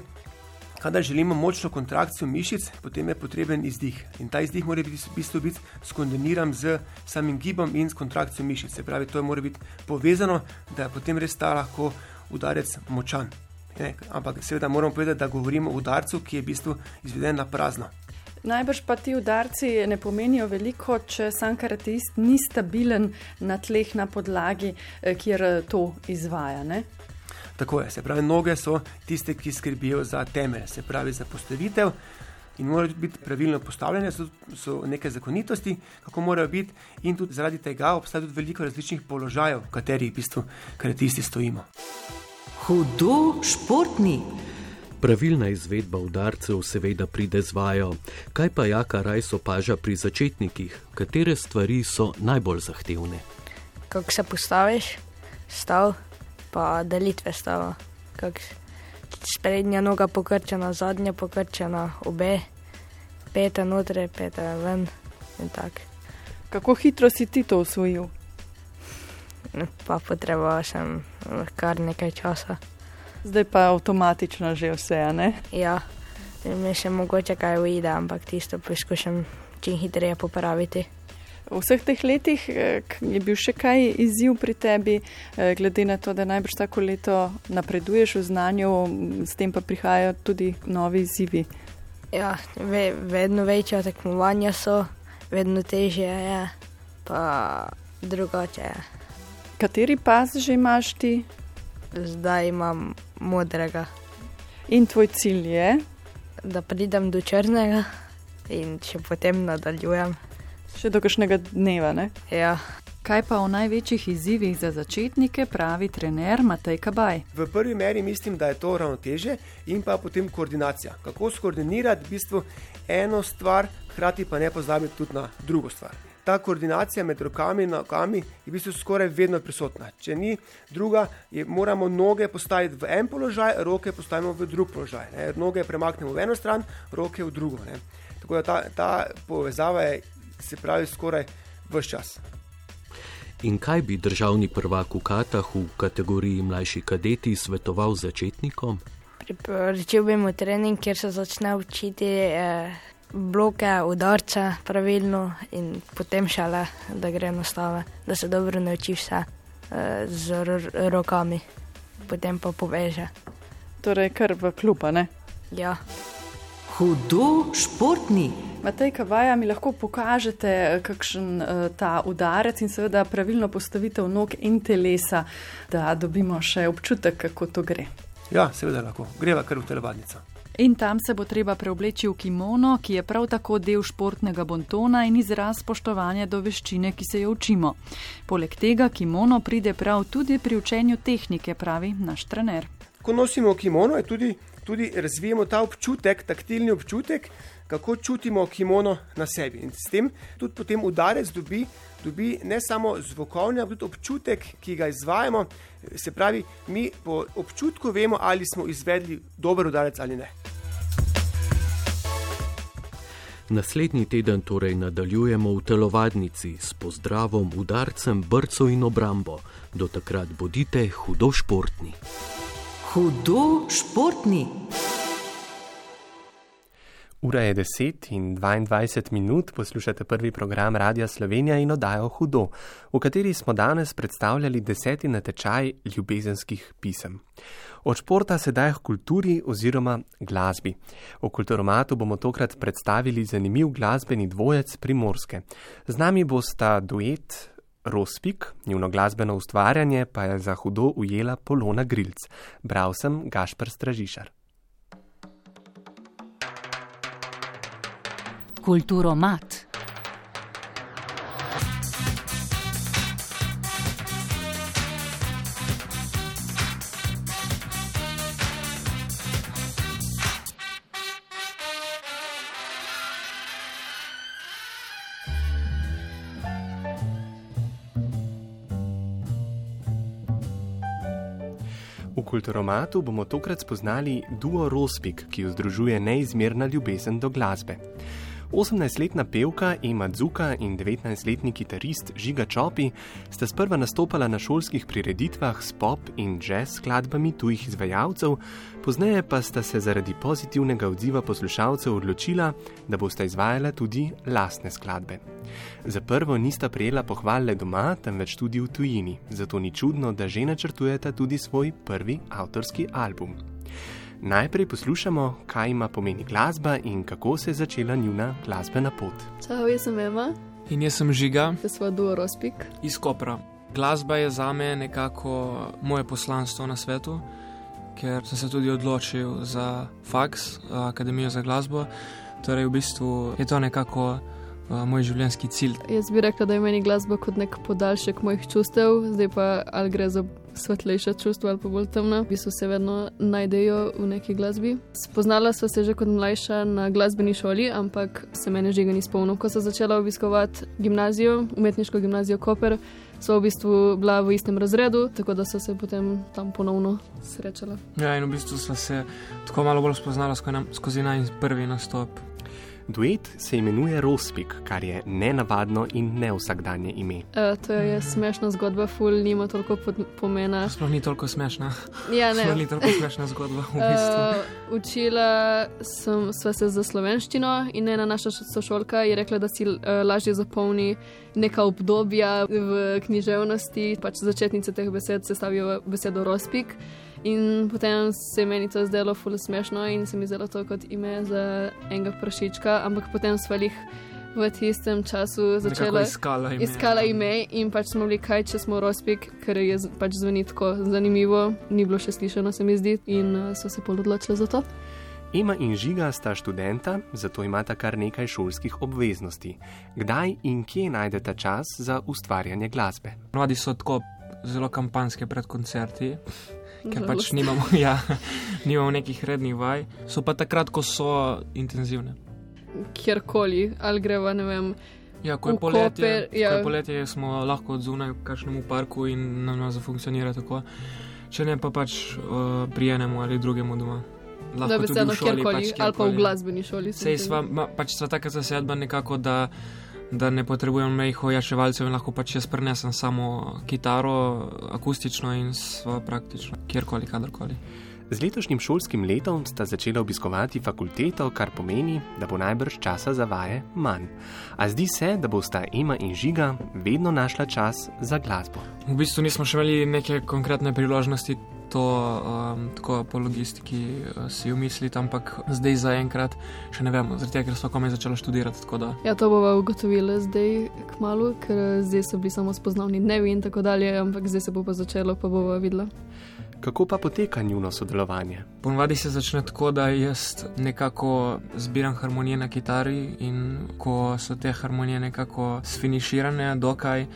kadar želimo močno kontrakcijo mišic, potem je potreben izdih. In ta izdih mora biti v bistvu biti skombiniran z samim gibom in s kontrakcijo mišic. Se pravi, to mora biti povezano, da je potem res ta lahko udarec močan. Ne? Ampak seveda moramo povedati, da govorimo o udarcu, ki je v bistvu izveden na prazno. Najbrž pa ti udarci ne pomenijo veliko, če sam karatist ni stabilen na tleh, na podlagi, eh, kjer eh, to izvaja. Ne? Tako je, se pravi, noge so tiste, ki skrbijo za temelj, se pravi za postavitev. In morajo biti pravilno postavljene, so, so neke zakonitosti, kako morajo biti, in tudi zaradi tega obstaja tudi veliko različnih položajev, v katerih v bistvu karatisti stojimo. Hudo športni. Pravilna izvedba udarcev seveda pride z vajo. Kaj pa jaka raj opaža pri začetnikih, katere stvari so najbolj zahtevne? Kako se postaviš, stav, pa delitve stava. Sprednja noga pokrčena, zadnja pokrčena, obe, pete notre, pete ven in tako. Kako hitro si ti to usvojil? Pa potreboval sem kar nekaj časa. Zdaj pa avtomatično že vse, ne? Ja, mi še mogoče kaj uide, ampak tisto poskušam čim hitreje popraviti. V vseh teh letih eh, je bil še kaj izziv pri tebi, eh, glede na to, da najbrž tako leto napreduješ v znanju, s tem pa prihajajo tudi novi izzivi. Ja, ve, vedno večja tekmovanja so, vedno težje je, pa drugače je. Kateri pas že imaš ti? Zdaj imam modrega. In tvoj cilj je? Da pridem do črnega in če potem nadaljujem. Še do kakšnega dneva, ne? Ja. Kaj pa o največjih izzivih za začetnike pravi trener Matej Kabaj? V prvi meri mislim, da je to ravnoteže in pa potem koordinacija. Kako skoordinirati v bistvu eno stvar, hkrati pa ne pozabiti tudi na drugo stvar. Ta koordinacija med rokami in nogami je v bistvu skoraj vedno prisotna. Če ni druga, je, moramo noge postaviti v en položaj, roke postavimo v drug položaj. Ne. Noge premaknemo v eno stran, roke v drugo. Ne. Tako da ta, ta povezava je se pravi skoraj vse čas. In kaj bi državni prvak v Katahu v kategoriji mlajši kadeti svetoval začetnikom? Priporočil bi mu trening, kjer se začne učiti eh, bloke, udarce pravilno in potem šele, da gre na stave, da se dobro nauči vse eh, z rokami, potem pa poveže. Torej, kar v kluba, ne? Ja. Hudo športni. Matej Kavaja, mi lahko pokažete, kakšen uh, ta udarec in seveda pravilno postavitev nog in telesa, da dobimo še občutek, kako to gre. Ja, seveda lahko, greva kar v telovadnico. In tam se bo treba preobleči v kimono, ki je prav tako del športnega bontona in izraz spoštovanja do veščine, ki se jo učimo. Poleg tega kimono pride prav tudi pri učenju tehnike, pravi naš trener. Ko nosimo kimono, je tudi tudi razvijemo ta občutek, taktilni občutek, kako čutimo kimono na sebi. In s tem tudi potem udarec dobi, dobi ne samo zvokovni, ampak tudi občutek, ki ga izvajamo. Se pravi, mi po občutku vemo, ali smo izvedli dober udarec ali ne. Naslednji teden torej nadaljujemo v telovadnici s pozdravom, udarcem, brco in obrambo. Do takrat bodite hudo športni. Hudo športni. Ura je 10 in 22 minut, poslušate prvi program Radia Slovenija in oddajo Hudo, v kateri smo danes predstavljali deseti natečaj ljubezenskih pisem. Od športa sedaj k kulturi oziroma glasbi. V kulturomatu bomo tokrat predstavili zanimiv glasbeni dvojec primorske. Z nami bosta duet Rospik, njuno glasbeno ustvarjanje pa je za hudo ujela Polona Grilc. Bral sem Gašpr Stražišar. Kulturomat. V kulturomatu bomo tokrat spoznali duo Rospik, ki jo združuje neizmerna ljubezen do glasbe. 18-letna pevka Ema Dzuka in 19-letni kitarist Žiga Čopi sta sprva nastopala na šolskih prireditvah s pop in jazz skladbami tujih izvajalcev, pozneje pa sta se zaradi pozitivnega odziva poslušalcev odločila, da bosta izvajala tudi lastne skladbe. Za prvo nista prejela pohvale doma, temveč tudi v tujini, zato ni čudno, da že načrtujeta tudi svoj prvi avtorski album. Najprej poslušamo, kaj ima pomeni glasba in kako se je začela njuna glasbena pot. Čau, jaz sem Ema. In jaz sem Žiga. Jaz sem Duo Rospik. Iz Kopra. Glasba je za me nekako moje poslanstvo na svetu, ker sem se tudi odločil za faks, Akademijo za glasbo. Torej, v bistvu je to nekako uh, moj življenjski cilj. Jaz bi rekla, da je meni glasba kot nek podaljšek mojih čustev, zdaj pa ali gre za svetlejša čustva ali pa bolj temna, v bistvu se vedno najdejo v neki glasbi. Spoznala sva se že kot mlajša na glasbeni šoli, ampak se meni že ga ni spomnil. Ko sem začela obiskovati gimnazijo, umetniško gimnazijo Koper, so v bistvu bila v istem razredu, tako da so se potem tam ponovno srečala. Ja, in v bistvu sva se tako malo bolj spoznala skozi naj prvi nastop. Duet se imenuje Rospik, kar je nenavadno in neusakdanje ime. Uh, to je smešna zgodba, ful nima toliko pomena. Sploh ni toliko smešna. Ja, ne. Sploh ni toliko smešna zgodba. V bistvu. uh, učila sem se za slovenščino in ena naša sošolka je rekla, da si uh, lažje zapolni neka obdobja v književnosti. Pač začetnice teh besed se stavijo besedo Rospik. In potem se je meni to zdelo fully smešno in se mi zdelo to kot ime za enega prašička, ampak potem smo jih v tistem času začeli iskati ime. ime in pač smo bili kaj, če smo rospik, ker je pač zveni tako zanimivo, ni bilo še slišano, se mi zdi, in uh, so se pol odločili za to. Ema in Žiga sta študenta, zato imata kar nekaj šolskih obveznosti. Kdaj in kje najdete čas za ustvarjanje glasbe? Mladi so tako zelo kampanske pred koncerti ker pač nimamo, ja, nimamo nekih rednih vaj, so pa takrat, ko so intenzivne. Kjerkoli, ali greva, ne vem. Ja, ko je poletje, Koper, ja. ko je poletje, smo lahko odzunaj v kakšnem parku in nam nas zafunkcionira tako. Če ne pa pač uh, pri enemu ali drugemu doma. Lahko da bi se eno kjerkoli, pač ali pa v glasbeni šoli. Sej sva, ma, pač sva taka zasedba nekako, da da ne potrebujem mejih ojaševalcev in lahko pač jaz prenesem samo kitaro, akustično in sva praktično, kjerkoli, kadarkoli. Z letošnjim šolskim letom sta začela obiskovati fakulteto, kar pomeni, da bo najbrž časa za vaje manj. A zdi se, da bosta Ema in Žiga vedno našla čas za glasbo. V bistvu nismo še imeli neke konkretne priložnosti to um, tako po logistiki uh, si umisliti, ampak zdaj zaenkrat še ne vemo, zaradi tega, ker smo komaj začeli študirati. Ja, to bomo ugotovili zdaj k malu, ker zdaj so bili samo spoznavni dnevi in tako dalje, ampak zdaj se bo pa začelo, pa bomo videli. Kako pa poteka njuno sodelovanje? Ponovadi se začne tako, da jaz nekako zbiram harmonije na kitari in ko so te harmonije nekako sfiniširane, dokaj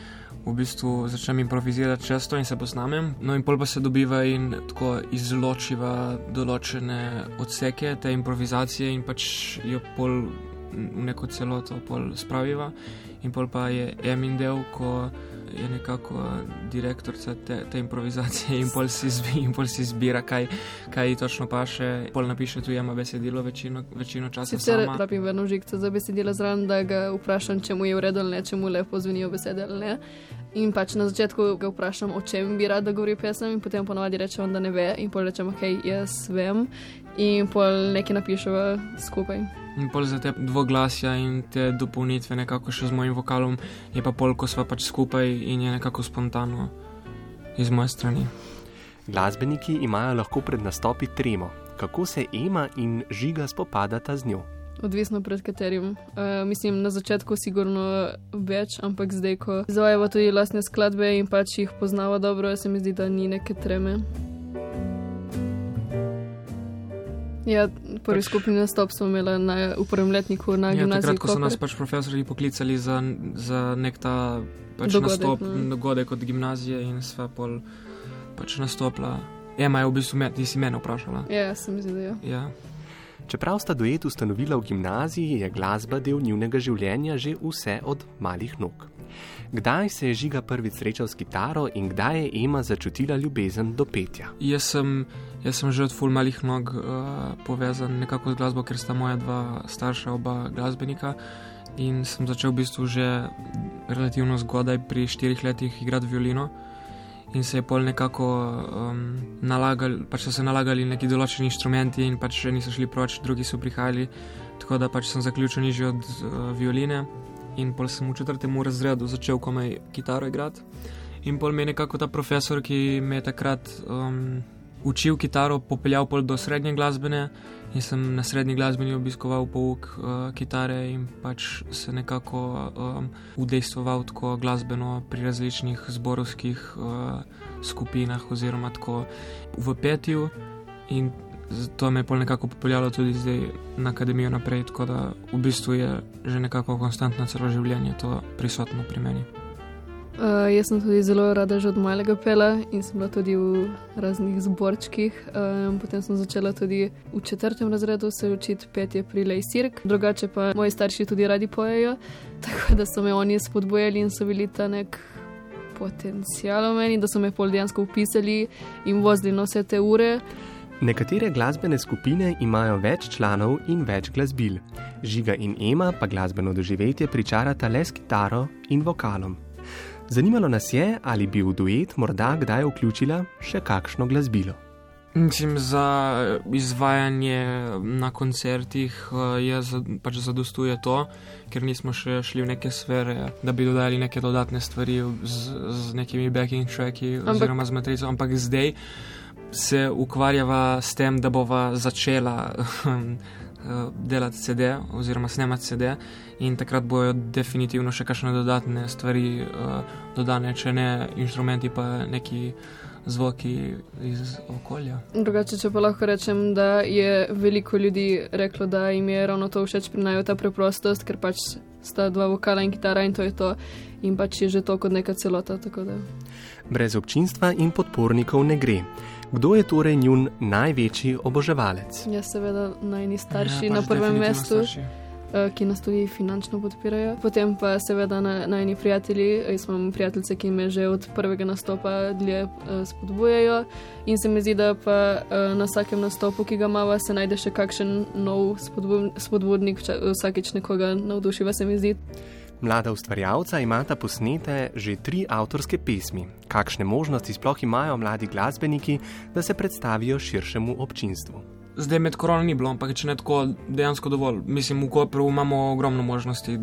v bistvu začnem improvizirati često in se posnamem. No, in pol pa se dobiva in tako izločiva določene odseke te improvizacije in pač jo pol v neko celoto pol spraviva. In pol pa je emin del, ko je nekako direktorica te, te improvizacije in pol si, zbi, in pol si zbira, kaj, kaj točno paše. Pol napiše tu jama besedilo večino, večino časa. Sicer rabim vedno žigce za besedilo zraven, da ga vprašam, če mu je v redu ali ne, če mu lepo zvenijo besede ali ne. In pač na začetku ga vprašam, o čem bi rad, da govori pesem, in potem ponovadi rečem, da ne ve, in potem rečem, ok, jaz vem. in pol nekaj napišemo skupaj. In pol za te dvoglasja in te dopolnitve, nekako še z mojim vokalom, je pa pol, ko sva pač skupaj in je nekako spontano iz moje strani. Glasbeniki imajo lahko pred nastopi tremo. Kako se Ema in Žiga spopadata z njo? Odvisno pred katerim. Uh, mislim, na začetku sigurno več, ampak zdaj, ko izvajamo tudi lastne skladbe in pač jih poznamo dobro, se mi zdi, da ni neke treme. Ja, prvi pač, skupni nastop smo imeli na prvem letniku na ja, gimnaziji. Takrat, ko so nas pač profesori poklicali za, za nek ta pač dogodek, nastop, no. dogodek od gimnazije in sva pol pač nastopila. Ema je v bistvu me, ti si mene vprašala. Ja, sem zdaj. Ja. ja. Čeprav sta duet ustanovila v gimnaziji, je glasba del njunega življenja že vse od malih nog. Kdaj se je žiga prvič srečal s kitaro in kdaj je Ema začutila ljubezen do petja? Jaz sem, jaz sem že od ful malih nog uh, povezan nekako z glasbo, ker sta moja dva starša, oba glasbenika. In sem začel v bistvu že relativno zgodaj, pri štirih letih, igrati violino. In se je pol nekako um, nalagali, pač so se nalagali neki določeni inštrumenti, in pač še niso šli proč, drugi so prihajali. Tako da pač sem zaključil že od uh, violine in pol sem v četrtem razredu začel komaj kitaro igrati. In pol me je nekako ta profesor, ki me je takrat um, učil kitaro, popeljal pol do srednje glasbene in sem na srednji glasbeni obiskoval pouk uh, kitare in pač se nekako um, udejstvoval tako glasbeno pri različnih zborovskih uh, skupinah oziroma tako v petju. In to me je pol nekako popeljalo tudi zdaj na akademijo naprej, tako da v bistvu je že nekako konstantno celo življenje to prisotno pri meni. Uh, jaz sem tudi zelo rada že od malega pela in sem bila tudi v raznih zborčkih. Um, potem sem začela tudi v četrtem razredu se učiti petje pri Lej Sirk, drugače pa moji starši tudi radi pojejo, tako da so me oni spodbujali in so bili ta nek potencial v meni, da so me pol dejansko upisali in vozili na vse te ure. Nekatere glasbene skupine imajo več članov in več glasbil. Žiga in Ema pa glasbeno doživetje pričarata le s kitaro in vokalom. Zanimalo nas je, ali bi v duet morda kdaj vključila še kakšno glasbilo. Mislim, za izvajanje na koncertih eh, je pač zadostuje to, ker nismo še šli v neke sfere, da bi dodali neke dodatne stvari z, z nekimi backing tracki oziroma z matrico, ampak zdaj se ukvarjava s tem, da bova začela um, uh, delati CD oziroma snemati CD in takrat bojo definitivno še kakšne dodatne stvari uh, dodane, če ne inštrumenti, pa neki zvoki iz okolja. Drugače, če pa lahko rečem, da je veliko ljudi reklo, da jim je ravno to všeč pri naju ta preprostost, ker pač sta dva vokala in kitara in to je to in pač je že to kot neka celota. Brez občinstva in podpornikov ne gre. Kdo je torej njun največji oboževalec? Ja, seveda najni starši ja, pač na prvem mestu. Eh, ki nas tudi finančno podpirajo. Potem pa seveda najni prijatelji, jaz imam prijateljice, ki me že od prvega nastopa dlje uh, spodbujajo. In se mi zdi, da pa na vsakem nastopu, ki ga imamo, se najde še kakšen nov spodbudnik, vsakeč nekoga navdušiva, se mi zdi. Mlada ustvarjalca imata posnete že tri avtorske pesmi. Kakšne možnosti sploh imajo mladi glasbeniki, da se predstavijo širšemu občinstvu? Zdaj med koronom ni bilo, ampak če ne tako, dejansko dovolj. Mislim, v Koperu imamo ogromno možnosti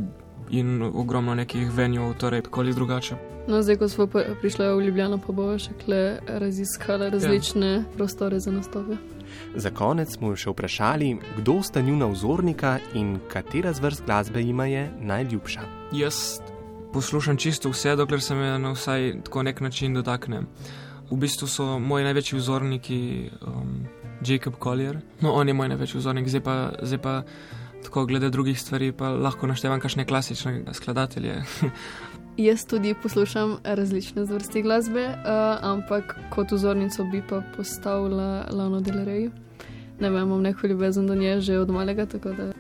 in ogromno nekih venjev, torej tako ali drugače. No, zdaj, ko smo prišli v Ljubljano, pa bomo še kle raziskali različne ja. prostore za nastope. Za konec smo še vprašali, kdo sta njuna vzornika in katera zvrst glasbe jima je najljubša. Jaz poslušam čisto vse, dokler se me na vsaj tako nek način dotakne. V bistvu so moji največji vzorniki um, Jacob Collier, no on je moj največji vzornik, zdaj pa, zdaj pa tako glede drugih stvari, pa lahko naštevam kakšne klasične skladatelje. Jaz tudi poslušam različne zvrsti glasbe, uh, ampak kot vzornico bi pa postavila Lano Del Rey. Ne vem, imam neko ljubezen do nje že od malega. Da...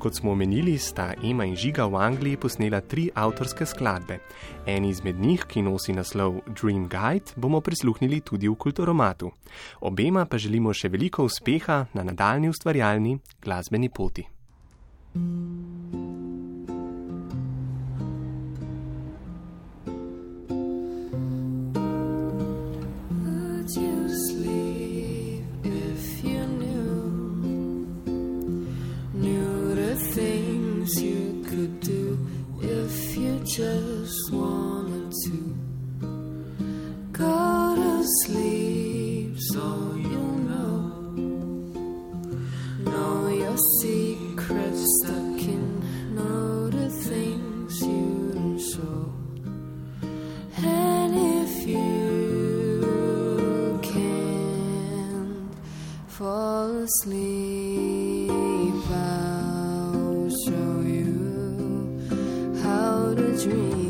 Kot smo omenili, sta Ema in Žiga v Angliji posnela tri avtorske skladbe. En izmed njih, ki nosi naslov Dream Guide, bomo prisluhnili tudi v kulturomatu. Obema pa želimo še veliko uspeha na nadaljni ustvarjalni glasbeni poti. Sleep if you knew things you could do if you just wanted to. Go to sleep so you know. Know your secrets stuck in, know the things you show. And if you can't fall asleep, how to dream.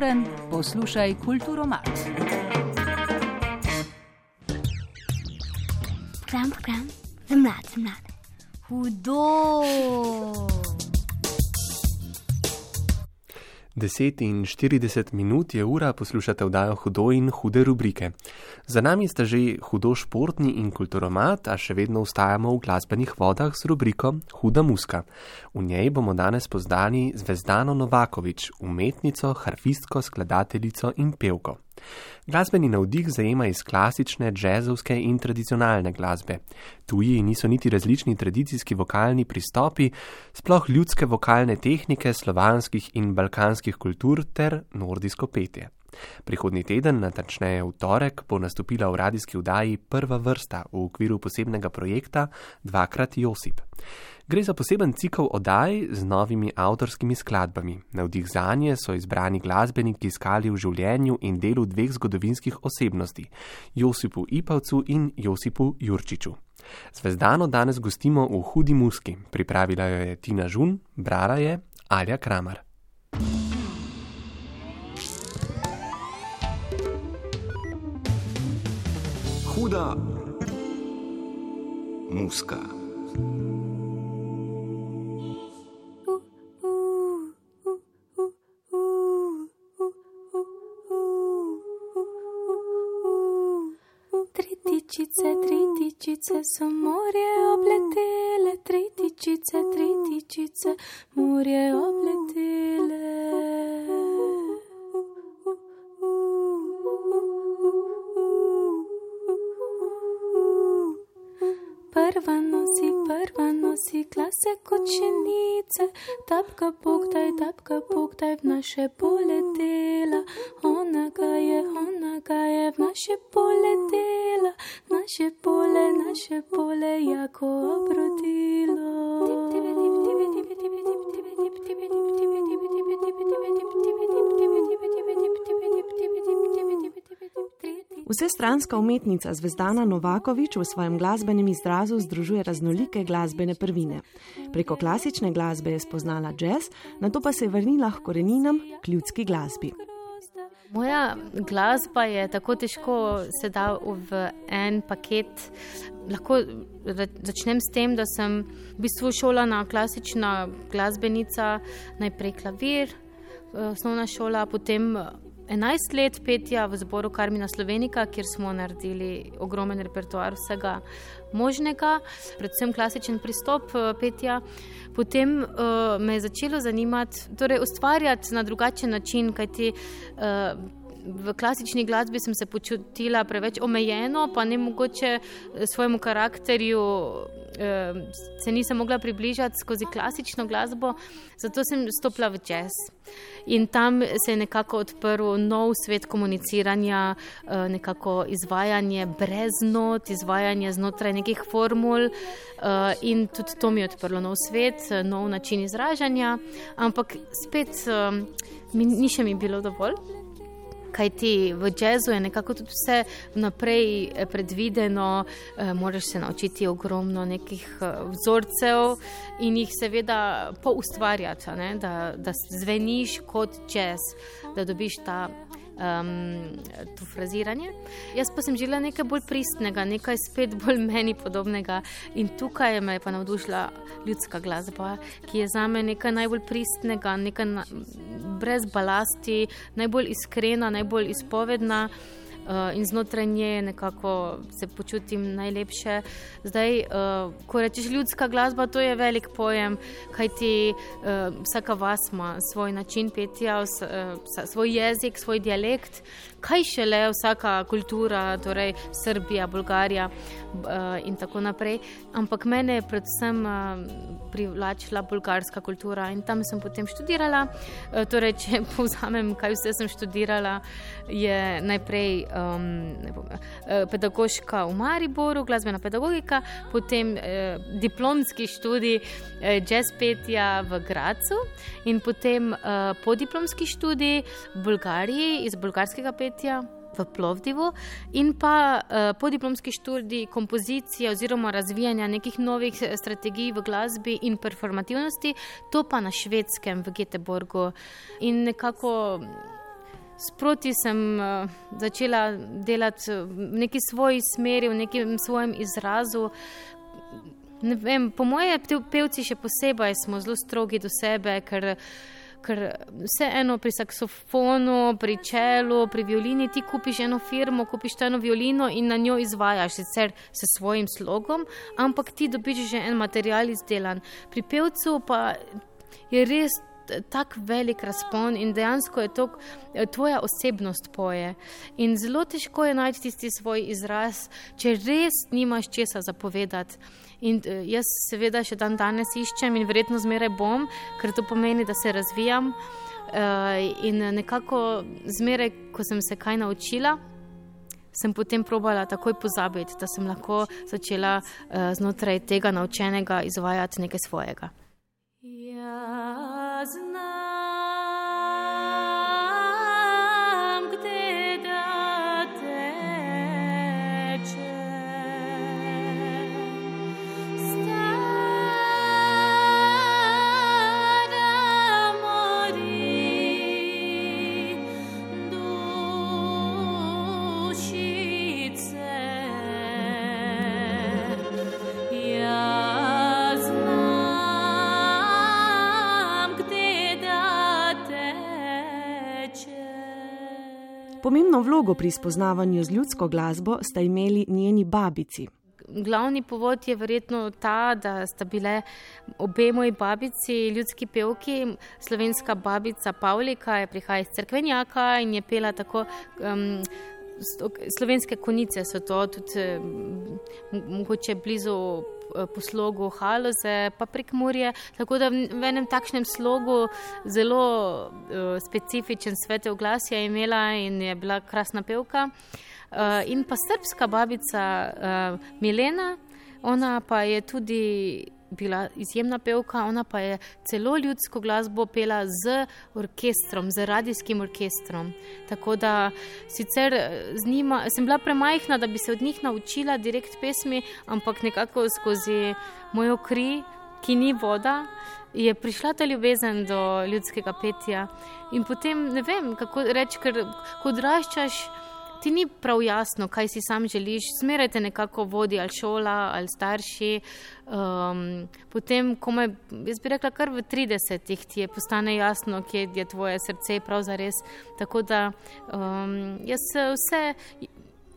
Kulturen, poslušaj kulturo mat. Program, program, za mlade, za mlade. Hudo! 10 in 40 minut je ura, poslušate vdajo hudo in hude rubrike. Za nami sta že hudo športni in kulturomat, a še vedno ustajamo v glasbenih vodah z rubriko Huda muska. V njej bomo danes poznali Zvezdano Novakovič, umetnico, harfistko, skladateljico in pevko. Glasbeni navdih zajema iz klasične, džezovske in tradicionalne glasbe. Tuji niso niti različni tradicijski vokalni pristopi, sploh ljudske vokalne tehnike slovanskih in balkanskih kultur ter nordijsko petje. Prihodnji teden, natančneje v torek, bo nastopila v radijski vdaji prva vrsta v okviru posebnega projekta Dvakrat Josip. Gre za poseben cikl oddaj z novimi avtorskimi skladbami. Navdih za nje so izbrani glasbeniki iskali v življenju in delu dveh zgodovinskih osebnosti: Josipu Ipavcu in Josipu Jurčiču. Zvezdano danes gostimo v Hudi Muski, pripravila jo je Tina Žun, brala je Alja Kramer. Huda muska. Tri tičice, tri tičice so morje obletele, tri tičice, tri tičice morje obletele. Prva nosi, prva nosi, kla se kočenice, tapka poktaj, tapka poktaj v naše poletela. Ona ga je, ona ga je v naše poletela, naše pole, naše pole jako obrodilo. Vsestranska umetnica Zvezdana Novakovič v svojem glasbenem izrazu združuje raznolike glasbene prvine. Preko klasične glasbe je spoznala jazz, na to pa se je vrnila k koreninam, k ljudski glasbi. Moja glasba je tako težko se da v en paket. Lahko začnem s tem, da sem v bistvu šolana klasična glasbenica, najprej klavir, eh, osnovna šola, potem 11 let petja v zboru Karmina Slovenika, kjer smo naredili ogromen repertoar vsega možnega, predvsem klasičen pristop eh, petja. Potem uh, me je začelo zanimati, torej ustvarjati na drugačen način, kajti uh, v klasični glasbi sem se počutila preveč omejeno, pa ne mogoče svojemu karakterju se nisem mogla približati skozi klasično glasbo, zato sem stopila v jazz. In tam se je nekako odprl nov svet komuniciranja, eh, nekako izvajanje brez not, izvajanje znotraj nekih formul. Eh, in tudi to mi je odprlo nov svet, nov način izražanja, ampak spet eh, mi ni še mi bilo dovolj kaj ti v jazzu je nekako tudi vse vnaprej eh, predvideno, eh, moraš se naučiti ogromno nekih eh, vzorcev in jih seveda poustvarjati, da, da zveniš kot jazz, da dobiš ta um, to fraziranje. Jaz pa sem želela nekaj bolj pristnega, nekaj spet bolj meni podobnega. In tukaj me je pa navdušila ljudska glasba, ki je za me nekaj najbolj pristnega, nekaj na, brez balasti, najbolj iskrena, najbolj izpovedna. Uh, in znotraj nje nekako se počutim najlepše. Zdaj, uh, ko rečeš ljudska glasba, to je velik pojem, kajti uh, vsaka vas ima svoj način petja, uh, svoj jezik, svoj dialekt, kaj šele vsaka kultura, torej Srbija, Bolgarija uh, in tako naprej. Ampak mene je predvsem uh, privlačila bolgarska kultura in tam sem potem študirala. Uh, torej, če povzamem, kaj vse sem študirala, je najprej um, bom, pedagoška v Mariboru, glasbena pedagogika, potem uh, diplomski študij uh, jazz petja v Gracu in potem uh, podiplomski študij v Bolgariji iz bolgarskega petja podjetja v Plovdivu in pa uh, podiplomski študij kompozicije oziroma razvijanja nekih novih eh, strategij v glasbi in performativnosti, to pa na švedskem v Göteborgu. In nekako sproti sem uh, začela delati v neki svoji smeri, v nekem svojem izrazu. Ne vem, po moje pevci še posebej smo zelo strogi do sebe, ker ker vseeno pri saksofonu, pri čelu, pri violini ti kupiš eno firmo, kupiš eno violino in na njo izvajaš, sicer s svojim slogom, ampak ti dobiš že en material izdelan. Pri pevcu pa je res. Tak velik razpon in dejansko je to tvoja osebnost poje. In zelo težko je najti tisti svoj izraz, če res nimaš česa zapovedati. In uh, jaz, seveda, še dan danes iščem in verjetno zmeraj bom, ker to pomeni, da se razvijam. Uh, in nekako zmeraj, ko sem se kaj naučila, sem potem probala takoj pozabiti, da sem lahko začela znotraj tega naučenega izvajati nekaj svojega. Ja, Pomembno vlogo pri spoznavanju z ljudsko glasbo sta imeli njeni babici. Glavni povod je verjetno ta, da sta bile obe moji babici, ljudski pevki. Slovenska babica Pavlika je prihajala iz Cerkvenjaka in je pela tako um, slovenske konice so to, tudi mogoče blizu po slogu Haloze, pa prek Murje. Tako da v enem takšnem slogu zelo uh, specifičen svetel glas je imela in je bila krasna pevka. Uh, in pa srpska babica uh, Milena, ona pa je tudi bila izjemna pevka, ona pa je celo ljudsko glasbo pela z orkestrom, z radijskim orkestrom. Tako da z njima sem bila premajhna, da bi se od njih naučila direkt pesmi, ampak nekako skozi mojo kri, ki ni voda. Je prišla ta ljubezen do ljudskega petja, in potem ne vem, kako reči, ker ko odraščaš, ti ni prav jasno, kaj si sam želiš, zmeraj te nekako vodi ali šola ali starši. Um, potem, ko me, jaz bi rekla, kar v 30-ih ti je postane jasno, kje je tvoje srce pravzaprav. Tako da um, jaz vse.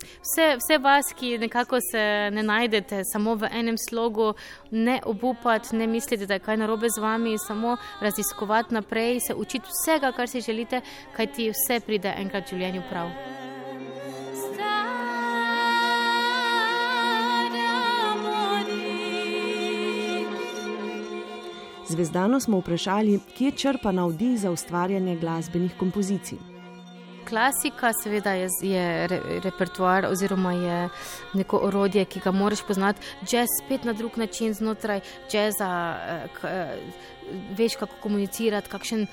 Vse, vse vas, ki nekako se ne najdete samo v enem slogu, ne obupati, ne misliti, da je kaj narobe z vami, samo raziskovati naprej, se učiti vsega, kar si želite, kaj ti vse pride enkrat v življenju prav. Zvezdano smo vprašali, kje črpa navdih za ustvarjanje glasbenih kompozicij. Klasika, seveda, je, je re, repertoar oziroma je neko orodje, ki ga moraš poznati. Jazz spet na drug način znotraj jazza, eh, k, eh, veš, kako komunicirati, kakšen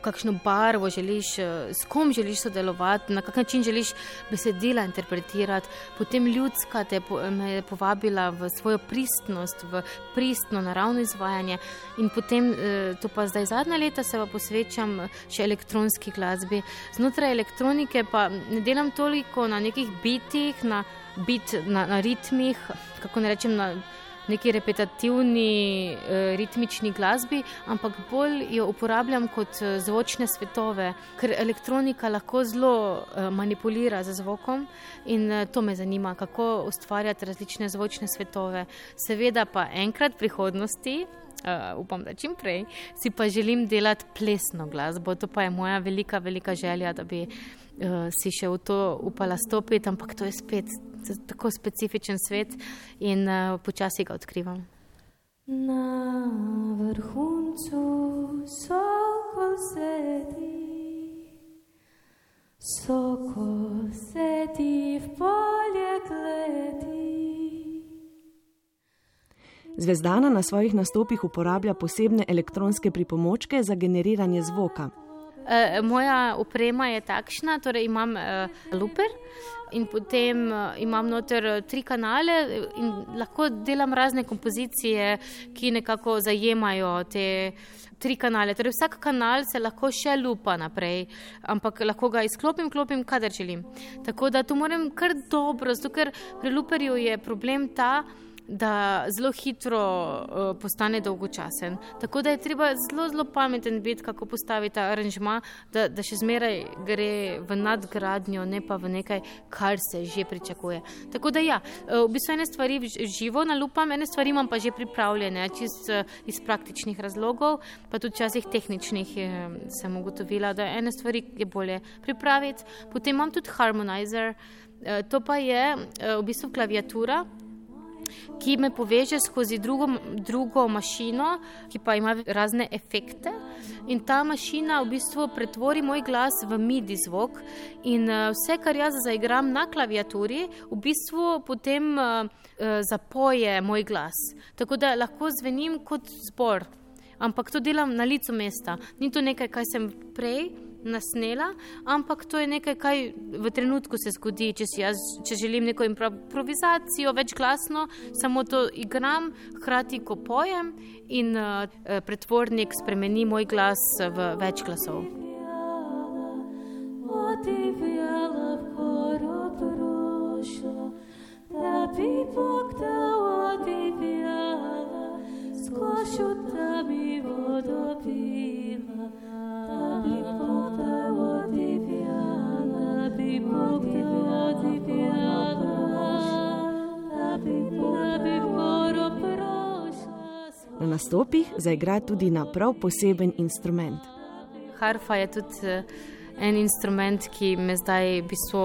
kakšno barvo želiš, eh, s kom želiš sodelovati, na kak način želiš besedila interpretirati. Potem ljudska te me je povabila v svojo pristnost, v pristno naravno izvajanje. In potem, eh, to pa zdaj zadnja leta, se pa posvečam še elektronski glasbi. Znotraj elektronike pa ne delam toliko na nekih bitih, na, bit, na, na ritmih, kako ne rečem. Na, neki repetitivni, eh, ritmični glasbi, ampak bolj jo uporabljam kot eh, zvočne svetove, ker elektronika lahko zelo eh, manipulira z zvokom in to me zanima, kako ustvarjati različne zvočne svetove. Seveda pa enkrat v prihodnosti. Uh, upam, da čim prej si pa želim delati plesno glasbo. To pa je moja velika, velika želja, da bi uh, si še v to upala stopiti, ampak to je spet tako specifičen svet in uh, počasi ga odkrivam. Na vrhuncu soko sedi, soko sedi v polje gledi. Zvezdana na svojih nastopih uporablja posebne elektronske pripomočke za generiranje zvoka. E, moja oprema je takšna, torej imam e, luper in potem e, imam noter tri kanale in lahko delam razne kompozicije, ki nekako zajemajo te. Tri kanale, torej vsak kanal se lahko še lupa naprej, ampak lahko ga izklopim, klopim, kadar želim. Tako da to moram kar dobro, zato ker pri luperju je problem ta, da zelo hitro uh, postane dolgočasen. Tako da je treba zelo, zelo pameten biti, kako postaviti ta aranžma, da, da še zmeraj gre v nadgradnjo, ne pa v nekaj, kar se že pričakuje. Tako da ja, uh, v bistvu ene stvari živo nalupam, ene stvari imam pa že pripravljene, čist uh, iz praktičnih razlogov, pa tudi včasih tehničnih sem ugotovila, da ene stvari je bolje pripraviti. Potem imam tudi harmonizer. To pa je v bistvu klaviatura, ki me poveže skozi drugo, drugo mašino, ki pa ima razne efekte. In ta mašina v bistvu pretvori moj glas v midi zvok, in uh, vse, kar jaz zaigram na klaviaturi, v bistvu potem uh, uh, zapoje moj glas. Tako da lahko zvenim kot zbor. Ampak to delam na licu mesta. Ni to nekaj, kar sem prej nasnela, ampak to je nekaj, kar v trenutku se zgodi. Če, jaz, če želim neko improvizacijo, večglasno, samo to igram, hkrati ko pojem in uh, pretvornik spremeni moj glas v več glasov. Bog dal odivjala, skošil, da bi vodo pila, da bi Bog Na nastopih zaigra tudi na prav poseben instrument. Harfa je tudi en instrument, ki me zdaj v bistvu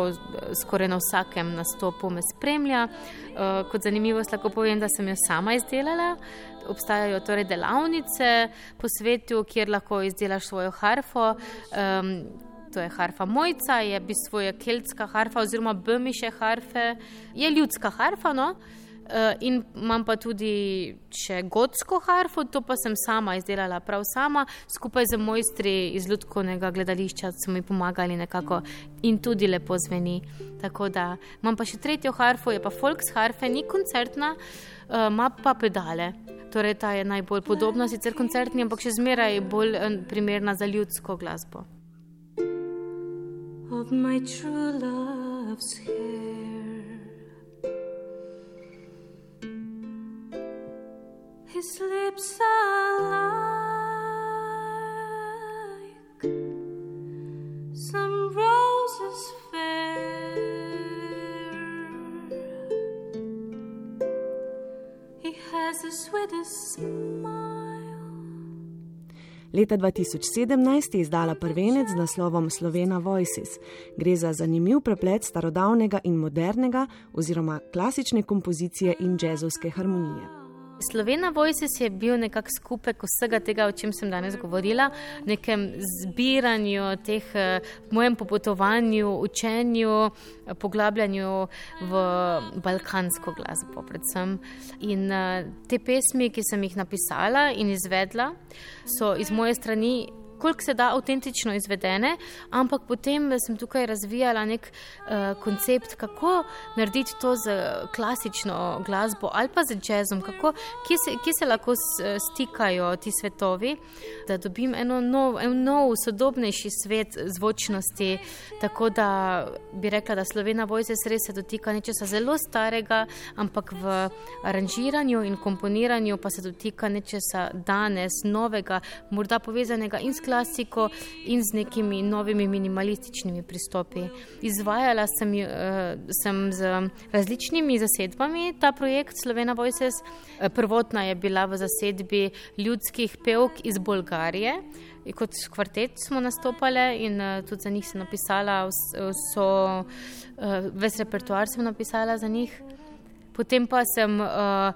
skoraj na vsakem nastopu spremlja. Uh, kot zanimivost lahko povem, da sem jo sama izdelala. Obstajajo torej delavnice po svetu, kjer lahko izdelaš svojo harfo. Um, To je harfa mojca, je v bistvu keltska harfa, oziroma bmiše harfe, je ljudska harfa. No? Uh, in imam pa tudi še gotsko harfo, to pa sem sama izdelala, prav sama, skupaj z mojstri iz Ljudkovnega gledališča, so mi pomagali nekako in tudi lepo zveni. Tako da imam pa še tretjo harfo, je pa Folks harfe, ni koncertna, ima pa pedale. Torej, ta je najbolj podobna, sicer koncertni, ampak še zmeraj bolj uh, primerna za ljudsko glasbo. Of my true love's hair. His lips are like Leta 2017 je izdala prvenec z naslovom Slovena Voices. Gre za zanimiv preplet starodavnega in modernega, oziroma klasične kompozicije in jazzovske harmonije. Slovena Voices je bil nekako skupek vsega tega, o čem sem danes govorila, nekem zbiranju teh, eh, mojem popotovanju, učenju, eh, poglabljanju v balkansko glasbo, predvsem. In eh, te pesmi, ki sem jih napisala in izvedla, so iz moje strani koliko se da avtentično izvedene, ampak potem sem tukaj razvijala nek uh, koncept, kako narediti to z klasično glasbo ali pa z jazzom, kako, kje, se, kje se lahko stikajo ti svetovi, da dobim eno nov, en nov, sodobnejši svet zvočnosti. Tako da bi rekla, da Slovena Vojse res se dotika nečesa zelo starega, ampak v aranžiranju in komponiranju pa se dotika nečesa danes, novega, morda povezanega in s klasiko in z nekimi novimi minimalističnimi pristopi. Izvajala sem, uh, sem z različnimi zasedbami ta projekt Slovena Voices. Prvotna je bila v zasedbi ljudskih pevk iz Bolgarije. Kot kvartet smo nastopali in uh, tudi za njih sem napisala, uh, ves repertoar sem napisala za njih. Potem pa sem uh,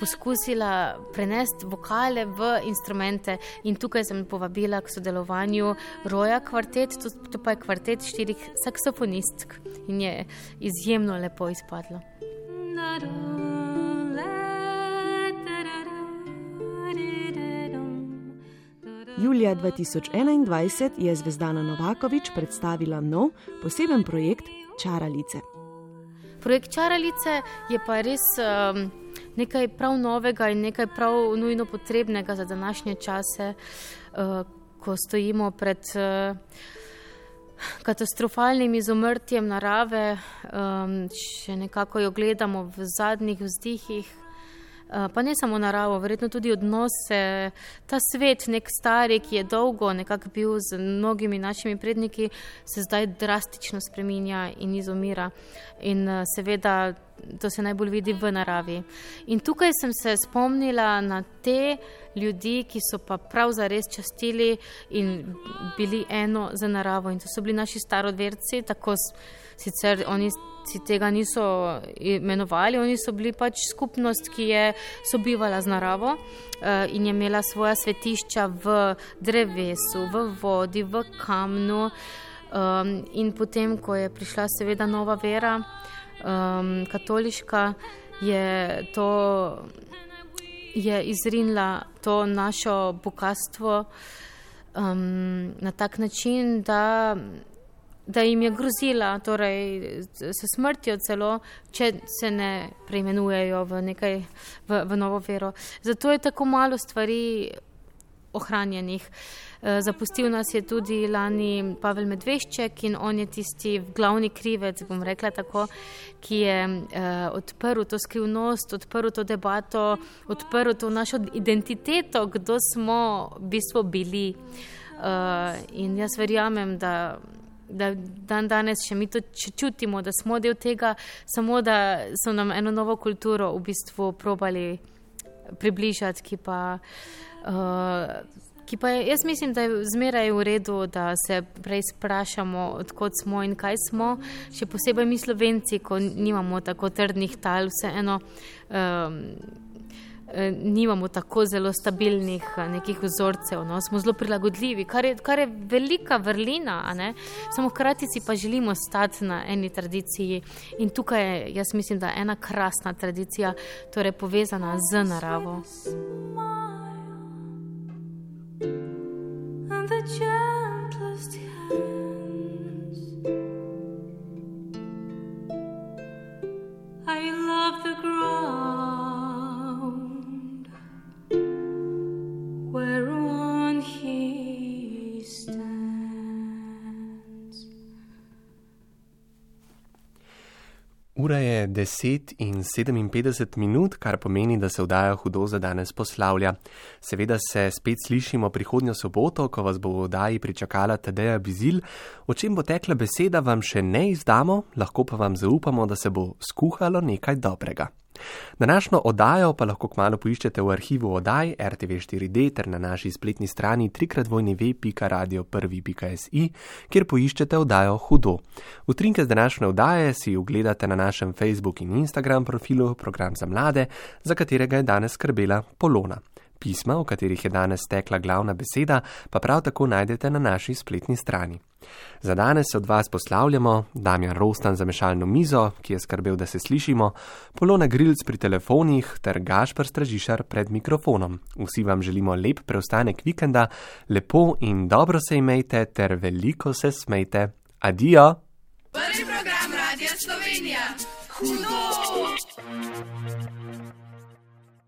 poskusila prenesti vokale v instrumente in tukaj sem povabila k sodelovanju Roja kvartet, to, to pa je kvartet štirih saksofonistk in je izjemno lepo izpadlo. Julija 2021 je Zvezdana Novakovič predstavila nov poseben projekt Čaralice. Projekt Čaralice je pa res um, nekaj prav novega in nekaj prav nujno potrebnega za današnje čase, uh, ko stojimo pred uh, katastrofalnim izumrtjem narave, um, še nekako jo gledamo v zadnjih vzdihih. Eh, pa ne samo naravo, verjetno tudi odnose, ta svet, nek stari, ki je dolgo nekako bil z mnogimi našimi predniki, se zdaj drastično spreminja in izumira. In eh, seveda to se najbolj vidi v naravi. In tukaj sem se spomnila na te ljudi, ki so pa prav zares častili in bili eno za naravo. In to so bili naši starodverci, tako sicer oni si tega niso imenovali, oni so bili pač skupnost, ki je sobivala z naravo uh, in je imela svoja svetišča v drevesu, v vodi, v kamnu. Um, in potem, ko je prišla seveda nova vera, um, katoliška, je to je izrinila to našo bogatstvo um, na tak način, da da jim je grozila, torej s smrtjo, celo če se ne preimenujejo v, nekaj, v, v novo vero. Zato je tako malo stvari ohranjenih. Eh, zapustil nas je tudi lani Pavel Medvešček in on je tisti glavni krivec, bom rekla tako, ki je uh, odprl to skrivnost, odprl to debato, odprl to našo identiteto, kdo smo v bistvu bili. Uh, in jaz verjamem, da da dan danes še mi to čutimo, da smo del tega, samo da so nam eno novo kulturo v bistvu probali približati, ki pa. Uh, ki pa je, jaz mislim, da je zmeraj v redu, da se prej sprašamo, odkot smo in kaj smo, še posebej mi slovenci, ko nimamo tako trdnih tal, vseeno. Um, Nimamo tako zelo stabilnih nekih vzorcev, no? smo zelo prilagodljivi, kar je, kar je velika vrlina, samo hkrati si pa želimo stati na eni tradiciji. In tukaj je, jaz mislim, da ena krasna tradicija, torej povezana z naravo. the gentlest hands. I love the ground Ura je 10 in 57 minut, kar pomeni, da se vdaja hudo za danes poslavlja. Seveda se spet slišimo prihodnjo soboto, ko vas bo v vdaji pričakala Tadeja Bizil. O čem bo tekla beseda, vam še ne izdamo, lahko pa vam zaupamo, da se bo skuhalo nekaj dobrega. Današnjo oddajo pa lahko kmalo poiščete v arhivu oddaj RTV4D ter na naši spletni strani www.radio1.si, kjer poiščete oddajo Hudo. Utrinke z današnje oddaje si ogledate na našem Facebook in Instagram profilu Program za mlade, za katerega je danes skrbela Polona. Pisma, v katerih je danes tekla glavna beseda, pa prav tako najdete na naši spletni strani. Za danes se od vas poslavljamo, Damjan Rostan za mešalno mizo, ki je skrbel, da se slišimo, Polona Grilc pri telefonih ter Gašpr Stražišar pred mikrofonom. Vsi vam želimo lep preostanek vikenda, lepo in dobro se imejte ter veliko se smejte. Adijo! Prvi program Radia Slovenija. Hudo!